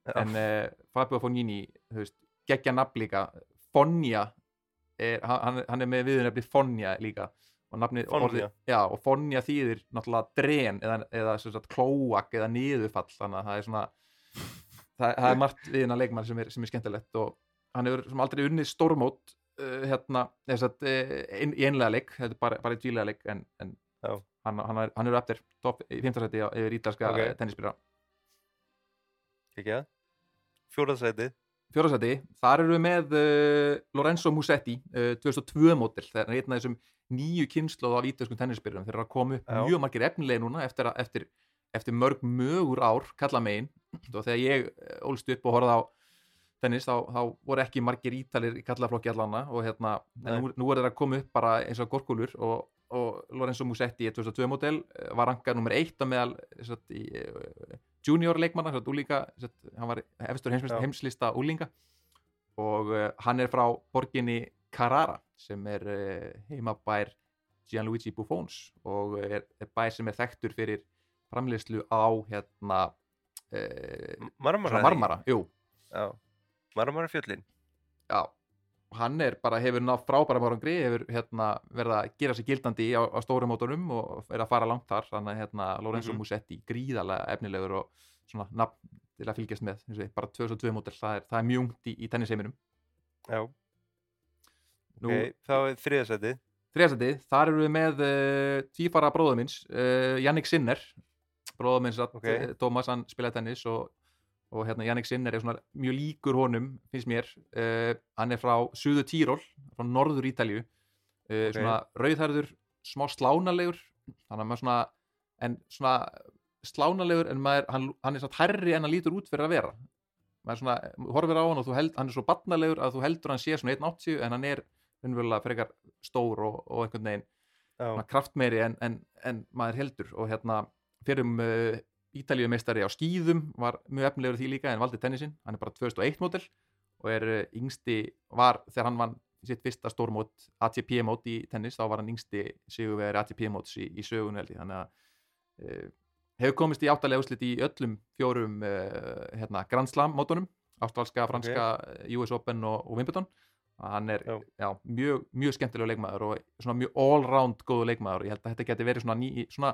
[SPEAKER 2] Já.
[SPEAKER 3] en uh, Fabio Fonini þú veist, geggja nafn líka. Fonja er, hann, hann er með viðunefni Fonja líka. Og nafnið
[SPEAKER 2] Fonja.
[SPEAKER 3] orðið- já, og Fonja þýðir náttúrulega dren eða, eða sagt, klóak eða niðurfall. Þannig að það er svona það, það er margt við hennar leikmann sem er, sem er skemmtilegt. Og hann hefur aldrei unnið stórmót uh, hérna þess að uh, ein, í einlega leik þetta er bara, bara í dvílega leik en, en
[SPEAKER 2] Já.
[SPEAKER 3] hann, hann, er, hann er eftir topp í 15 seti yfir ítalska
[SPEAKER 2] Ok.
[SPEAKER 3] okay. tennisspila
[SPEAKER 2] ekki að fjóraðsætið
[SPEAKER 3] fjórasæti, þar eru við með uh, Lorenzo Musetti uh, 2002 mótil, það er einn af þessum nýju kynnslóð af ítalskum tennisspyrjum þeir eru að koma upp
[SPEAKER 2] Já.
[SPEAKER 3] mjög margir efnilegi núna eftir, að- eftir, eftir mörg mögur ár kalla megin og þegar ég eh, ólst upp og horfði á tennis þá, þá voru ekki margir ítalir í kallaflokki allana og hérna, nú, nú er þeir að koma upp bara eins og gorkulur og, og Lorenzo Musetti í 2002 mótil var rankað nummer eitt á meðal satt, í, eh, junior leikmanna, satt, úlinga, satt, hann var efstur heims,
[SPEAKER 2] Já.
[SPEAKER 3] heimslista úlinga og uh, hann er frá borginni Carrara sem er uh, heimabær Gianluigi Buffons og er, er bær sem er þekktur fyrir framleiðslu á hérna uh,
[SPEAKER 2] marmara
[SPEAKER 3] marmara, jú,
[SPEAKER 2] já, marmara fjöllin
[SPEAKER 3] já hann er bara, hefur nátt frábæra márangri hefur hérna verið að gera sig gildandi á, á stórum mótorum og er að fara langt þar þannig að hérna Lorenzo
[SPEAKER 2] Mhm.
[SPEAKER 3] Musetti gríðarlega efnilegur og svona nafn til að fylgjast með ég, bara 2002 mótel, það er, það er mjög ungt í, í tennisheiminum
[SPEAKER 2] já,
[SPEAKER 3] Nú,
[SPEAKER 2] ok, þá er þriðasætið
[SPEAKER 3] Þriðasæti, þar eru við með uh, tvífara bróðum minns, uh, Jannik Sinner bróðum minns að
[SPEAKER 2] Ok.
[SPEAKER 3] okay. Thomas hann spilaði tennis og, og hérna Jannik Sinner er svona mjög líkur honum finnst mér, uh, hann er frá Suðu Tíról, frá norður Ítalju uh,
[SPEAKER 2] Ok.
[SPEAKER 3] svona rauðhærður smá slánalegur. Svona, en svona slánalegur en maður, hann, hann er satt herri en hann lítur út fyrir að vera. Maður svona, horfir á hann og þú held, hann er svo barnalegur að þú heldur hann sé svona 1.80 en hann er unnverulega frekar stór og, og einhvern veginn svona kraftmeiri en, en, en maður heldur. Og hérna fyrir um uh, Ítalíumeistari á skýðum var mjög efnilegur því líka en valdi tennisinn, hann er bara 2001 mótel og er uh, yngsti, var þegar hann vann sitt fyrsta stórmót ATP mót í tennis, þá var hann yngsti sigurvegari ATP móts í, í sögun held ég þannig að uh, hefur komist í áttalega úslit í öllum fjórum uh, hérna, Grand Slam mótunum ástralska, franska, okay. US Open og, og Wimbledon hann er
[SPEAKER 2] Já.
[SPEAKER 3] já, mjög, mjög skemmtilega leikmaður og svona mjög all-round góðu leikmaður ég held að þetta geti verið svona, ný, svona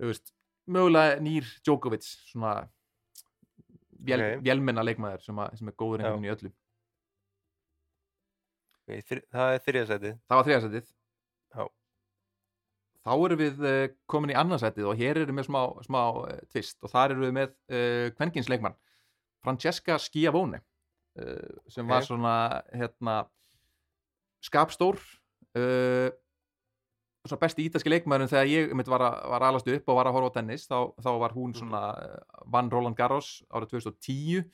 [SPEAKER 3] veist, mögulega nýr Djokovic svona vél,
[SPEAKER 2] Ok.
[SPEAKER 3] vélmenna leikmaður sem, að, sem er góður einhvern veginn í öllu.
[SPEAKER 2] Ok, þri, það er þriðasætið
[SPEAKER 3] það var þriðasætið þá erum við uh, komin í annarsætið og hér erum við smá, smá uh, tvist og þar erum við með uh, kvenkinsleikmann Francesca Schiavone uh, sem var
[SPEAKER 2] Ok.
[SPEAKER 3] svona hérna skapstór uh, besti ítalski leikmaðurinn þegar ég mitt var, var alast upp og var að horfa á tennis þá, þá var hún
[SPEAKER 2] Mhm.
[SPEAKER 3] svona uh, vann Roland Garros árið 2010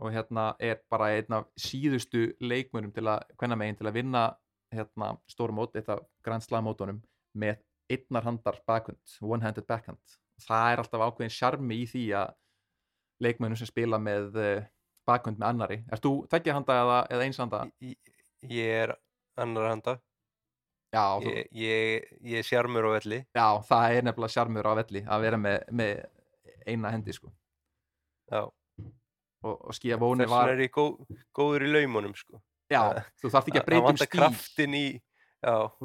[SPEAKER 3] og hérna er bara einn af síðustu leikmönum til að, hvenna megin til að vinna hérna stórum mót, eitt af Grand Slam mótunum með einnar handar backhand, one-handed backhand það er alltaf ákveðin sjarmi í því að leikmönnum sem spila með uh, backhand með annari Erst þú tveggja handa eða, eða eins handa?
[SPEAKER 2] Ég- ég er annar handa
[SPEAKER 3] Já, þú,
[SPEAKER 2] ég, ég, ég er sjarmur á velli.
[SPEAKER 3] Já, það er nefnilega sjarmur á velli að vera með, með eina hendi sko.
[SPEAKER 2] já,
[SPEAKER 3] og, og skýja vóni
[SPEAKER 2] þess
[SPEAKER 3] var
[SPEAKER 2] vegna er góð, góður í laumunum sko.
[SPEAKER 3] já, þú þarft ekki að
[SPEAKER 2] það
[SPEAKER 3] breyta um
[SPEAKER 2] vantar
[SPEAKER 3] stíl.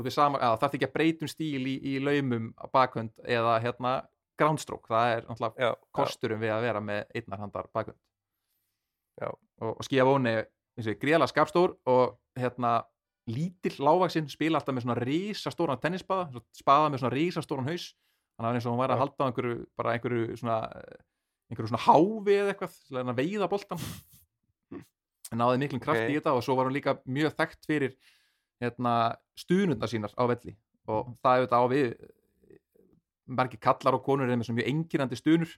[SPEAKER 2] í
[SPEAKER 3] sama, já, þarft ekki að breyta um stíl í, í laumum á bakhönd eða hérna groundstroke, það er náttúrulega kosturum við að vera með einnar handar bakhönd.
[SPEAKER 2] Já.
[SPEAKER 3] og, og skýja vóni gríðalega skapstór og hérna lítill lágvaksinn spila alltaf með svona risastóran tennisbaða svo spaða með svona risastóran haus. Þannig að eins og hún væri að halda á einhverju bara einhverju svona einhverju svona háfi eða eitthvað að að veiða boltan náði miklum kraft
[SPEAKER 2] Ok.
[SPEAKER 3] í þetta og svo var hún líka mjög þekkt fyrir hérna, stuðnundar sínar á velli. Og það er þetta á við margir kallar og konur er með svona mjög einkirandi stuðnur.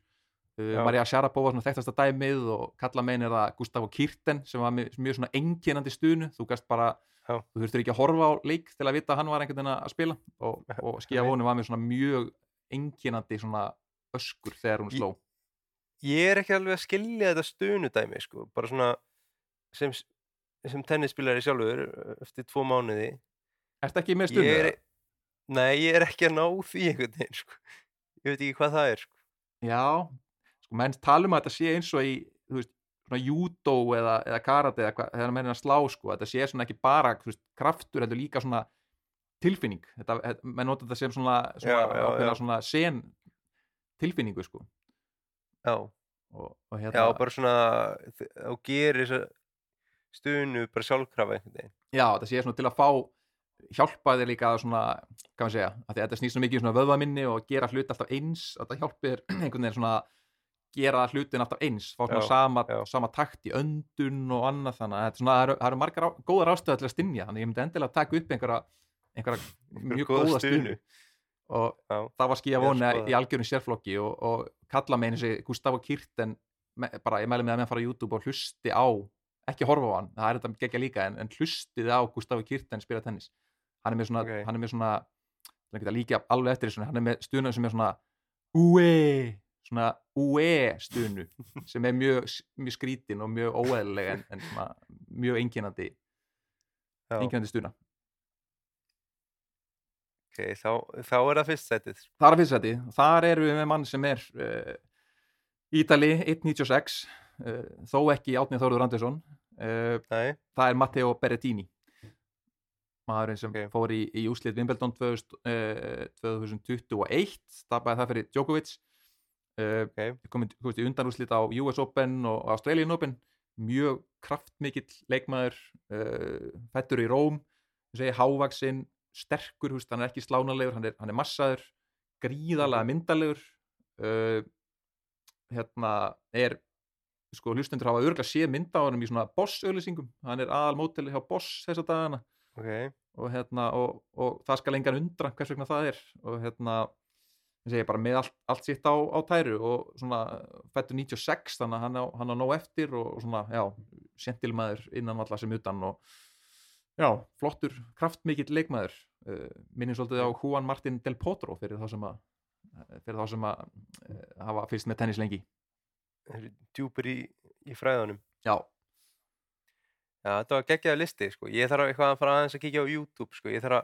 [SPEAKER 2] Já.
[SPEAKER 3] Maria Sharapova svona þekktasta dæmið og kalla megin er það Gustavo Kirten sem var mjög, mjög svona einkirandi stuðnu. Þú gast bara,
[SPEAKER 2] Já.
[SPEAKER 3] þú þurftur ekki að horfa á leik til að vita að hann var einhvern veginn að spila og, *laughs* og skýja vonu var með svona mjög einkirandi svona öskur þegar hún
[SPEAKER 2] Ég-
[SPEAKER 3] sló
[SPEAKER 2] ég er ekki alveg að skilja þetta stunudæmi sko. bara svona sem, sem tennisspilari sjálfur eftir tvo mánuði
[SPEAKER 3] Ertu ekki með stuðnu?
[SPEAKER 2] ég er, nei, ég er ekki að ná því einhvern veginn sko. ég veit ekki hvað það er sko.
[SPEAKER 3] Já, sko menn tala um að þetta sé eins og í, þú veist, judo eða, eða karate eða hvað, menn er að slá sko, þetta sé svona ekki bara veist, kraftur, þetta er líka svona tilfinning, þetta, menn nota þetta sem svona, svona,
[SPEAKER 2] Já, já, já.
[SPEAKER 3] svona sen tilfinningu sko.
[SPEAKER 2] Já,
[SPEAKER 3] og, og
[SPEAKER 2] já,
[SPEAKER 3] hérna,
[SPEAKER 2] bara svona þá gerir þessa stunu bara sjálfkrafa einhvern veginn.
[SPEAKER 3] Já, þetta sé svona til að fá hjálpa þér líka að svona, hvað maður segja, að að þetta snýst svo mikið um svona vöðvaminni og gera hluti alltaf eins, að þetta hjálpir *clears throat* einhvern veginn svona gera hlutin alltaf eins, fá svona
[SPEAKER 2] Já,
[SPEAKER 3] sama,
[SPEAKER 2] já.
[SPEAKER 3] sama takt í öndun og annað þannig að það eru, eru margar á, góðar ástöða til að stinja, þannig að ég myndi endilega taka upp einhverja, einhverja *laughs* mjög
[SPEAKER 2] góða
[SPEAKER 3] góða stunu. og
[SPEAKER 2] Já,
[SPEAKER 3] það var
[SPEAKER 2] er
[SPEAKER 3] vona í algjörum sérflokki og, og kalla með einu sig Gustavo Kirten me, bara ég mæli með að með að fara á YouTube og hlusti á ekki horfa á hann, það er þetta gegja líka en, en hlustið á Gustavo Kirten spila tennis hann er með svona,
[SPEAKER 2] Ok.
[SPEAKER 3] hann er með svona líka alveg eftir þessu hann er með stunu sem er svona ue, svona ue stunu sem er mjög, mjög skrítin og mjög óeðlileg en, en svona mjög einkennandi
[SPEAKER 2] já.
[SPEAKER 3] einkennandi stuna
[SPEAKER 2] ok, þá, þá er það fyrst setið.
[SPEAKER 3] Það er að fyrst seti, þar erum við með mann sem er uh, Ítali 1.96 uh, þó ekki Átni Þóruður Andersson uh, það er Matteo Berrettini maðurinn sem
[SPEAKER 2] Ok.
[SPEAKER 3] fór í, í 2000, uh, 2021 tapaði það fyrir Djokovic uh,
[SPEAKER 2] ok,
[SPEAKER 3] komið í undanúslit á US Open og Australian Open mjög kraftmikill leikmaður uh, fættur í Róm hávaksinn, sterkur húst, hann er ekki slánalegur, hann er, hann er massaður gríðalega myndalegur uh, hérna er sko hlustendur hafa örgulega séð mynda á hann í svona Boss auðlýsingum hann er aðal mótili hjá Boss þessa dagana.
[SPEAKER 2] Ok,
[SPEAKER 3] og, hérna, og, og það skal engan undra hvers vegna það er. Og hérna ég segi bara með allt, allt sitt á, á tæru og svona fættur 96 þannig að hann á, hann á nóg eftir og svona, já, sentilmaður innan valla sem utan og já, flottur, kraftmikill leikmaður uh, minnum svolítið á Juan Martin Del Potro fyrir þá sem að fyrir þá sem að uh, hafa fyrst með tennis lengi
[SPEAKER 2] djúpur í, í fræðunum.
[SPEAKER 3] já,
[SPEAKER 2] Já, þetta var geggjaði listi, sko. Ég þarf eitthvað að fara aðeins að kíkja á YouTube, sko. Ég þarf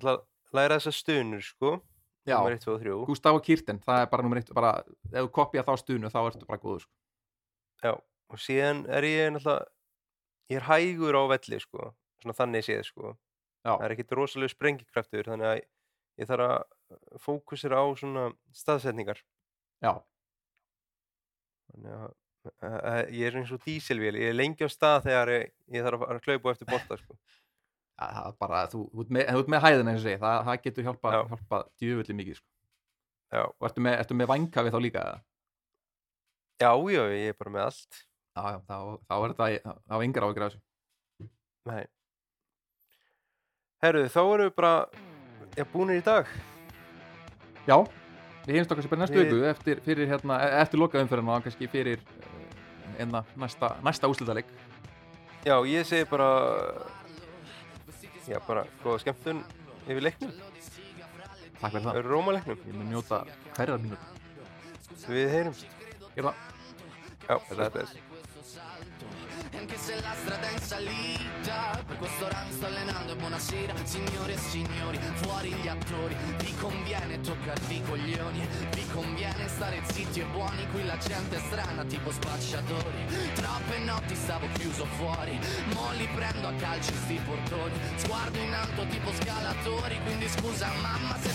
[SPEAKER 2] að, læra þessa stunur, sko. Númer 1, 2 og 3.
[SPEAKER 3] Gustavo Kirten það er bara nummer eitt, bara, ef þú kopja þá stunu þá ertu bara góður sko.
[SPEAKER 2] Já, og síðan er ég náttúrulega, ég er hægur á velli, sko. Svona þannig séð, sko.
[SPEAKER 3] Já.
[SPEAKER 2] Það er ekkit rosalega sprengikraftur, þannig að ég þarf að fókusera á svona staðsetningar.
[SPEAKER 3] já,
[SPEAKER 2] Þannig að ég er eins og dísilvél, ég er lengi á stað þegar ég, ég þarf að hlaupa eftir bolta, sko.
[SPEAKER 3] Ja, það bara, þú, ert með, þú ert með hæðina eins og segi, það, það getur hjálpa,
[SPEAKER 2] Já.
[SPEAKER 3] hjálpa djöfulli mikið sko.
[SPEAKER 2] Já,
[SPEAKER 3] og ertu með, ertu með vænka við þá líka eða?
[SPEAKER 2] já, já, ég er bara með allt.
[SPEAKER 3] já, já, þá, þá er þetta er yngar áhyggjur af þessu
[SPEAKER 2] Nei. Herru, þá erum við bara, já, búinir í dag.
[SPEAKER 3] já, við heimst okkar sem bara næstu
[SPEAKER 2] Við-
[SPEAKER 3] viku eftir, fyrir, hérna, e- eftir loka umferðina og kannski fyrir enna, næsta, næsta úslitaleg
[SPEAKER 2] Já, ég segi bara, já, bara góða skemmtun yfir leiknum,
[SPEAKER 3] takk fyrir það,
[SPEAKER 2] yfir rómaleiknum.
[SPEAKER 3] ég mun njóta hverjar mínútur
[SPEAKER 2] Við heyrumst.
[SPEAKER 3] Gerðu það.
[SPEAKER 2] Já, þetta er.
[SPEAKER 4] Anche se la strada è in salita Per questo ora mi sto allenando e buonasera Signore e signori, fuori gli attori. Vi conviene toccarvi i coglioni Vi conviene stare zitti e buoni Qui la gente è strana tipo spacciatori. Troppe notti stavo chiuso fuori Mo li prendo a calci sti portoni. Sguardo in alto tipo scalatori Quindi scusa mamma se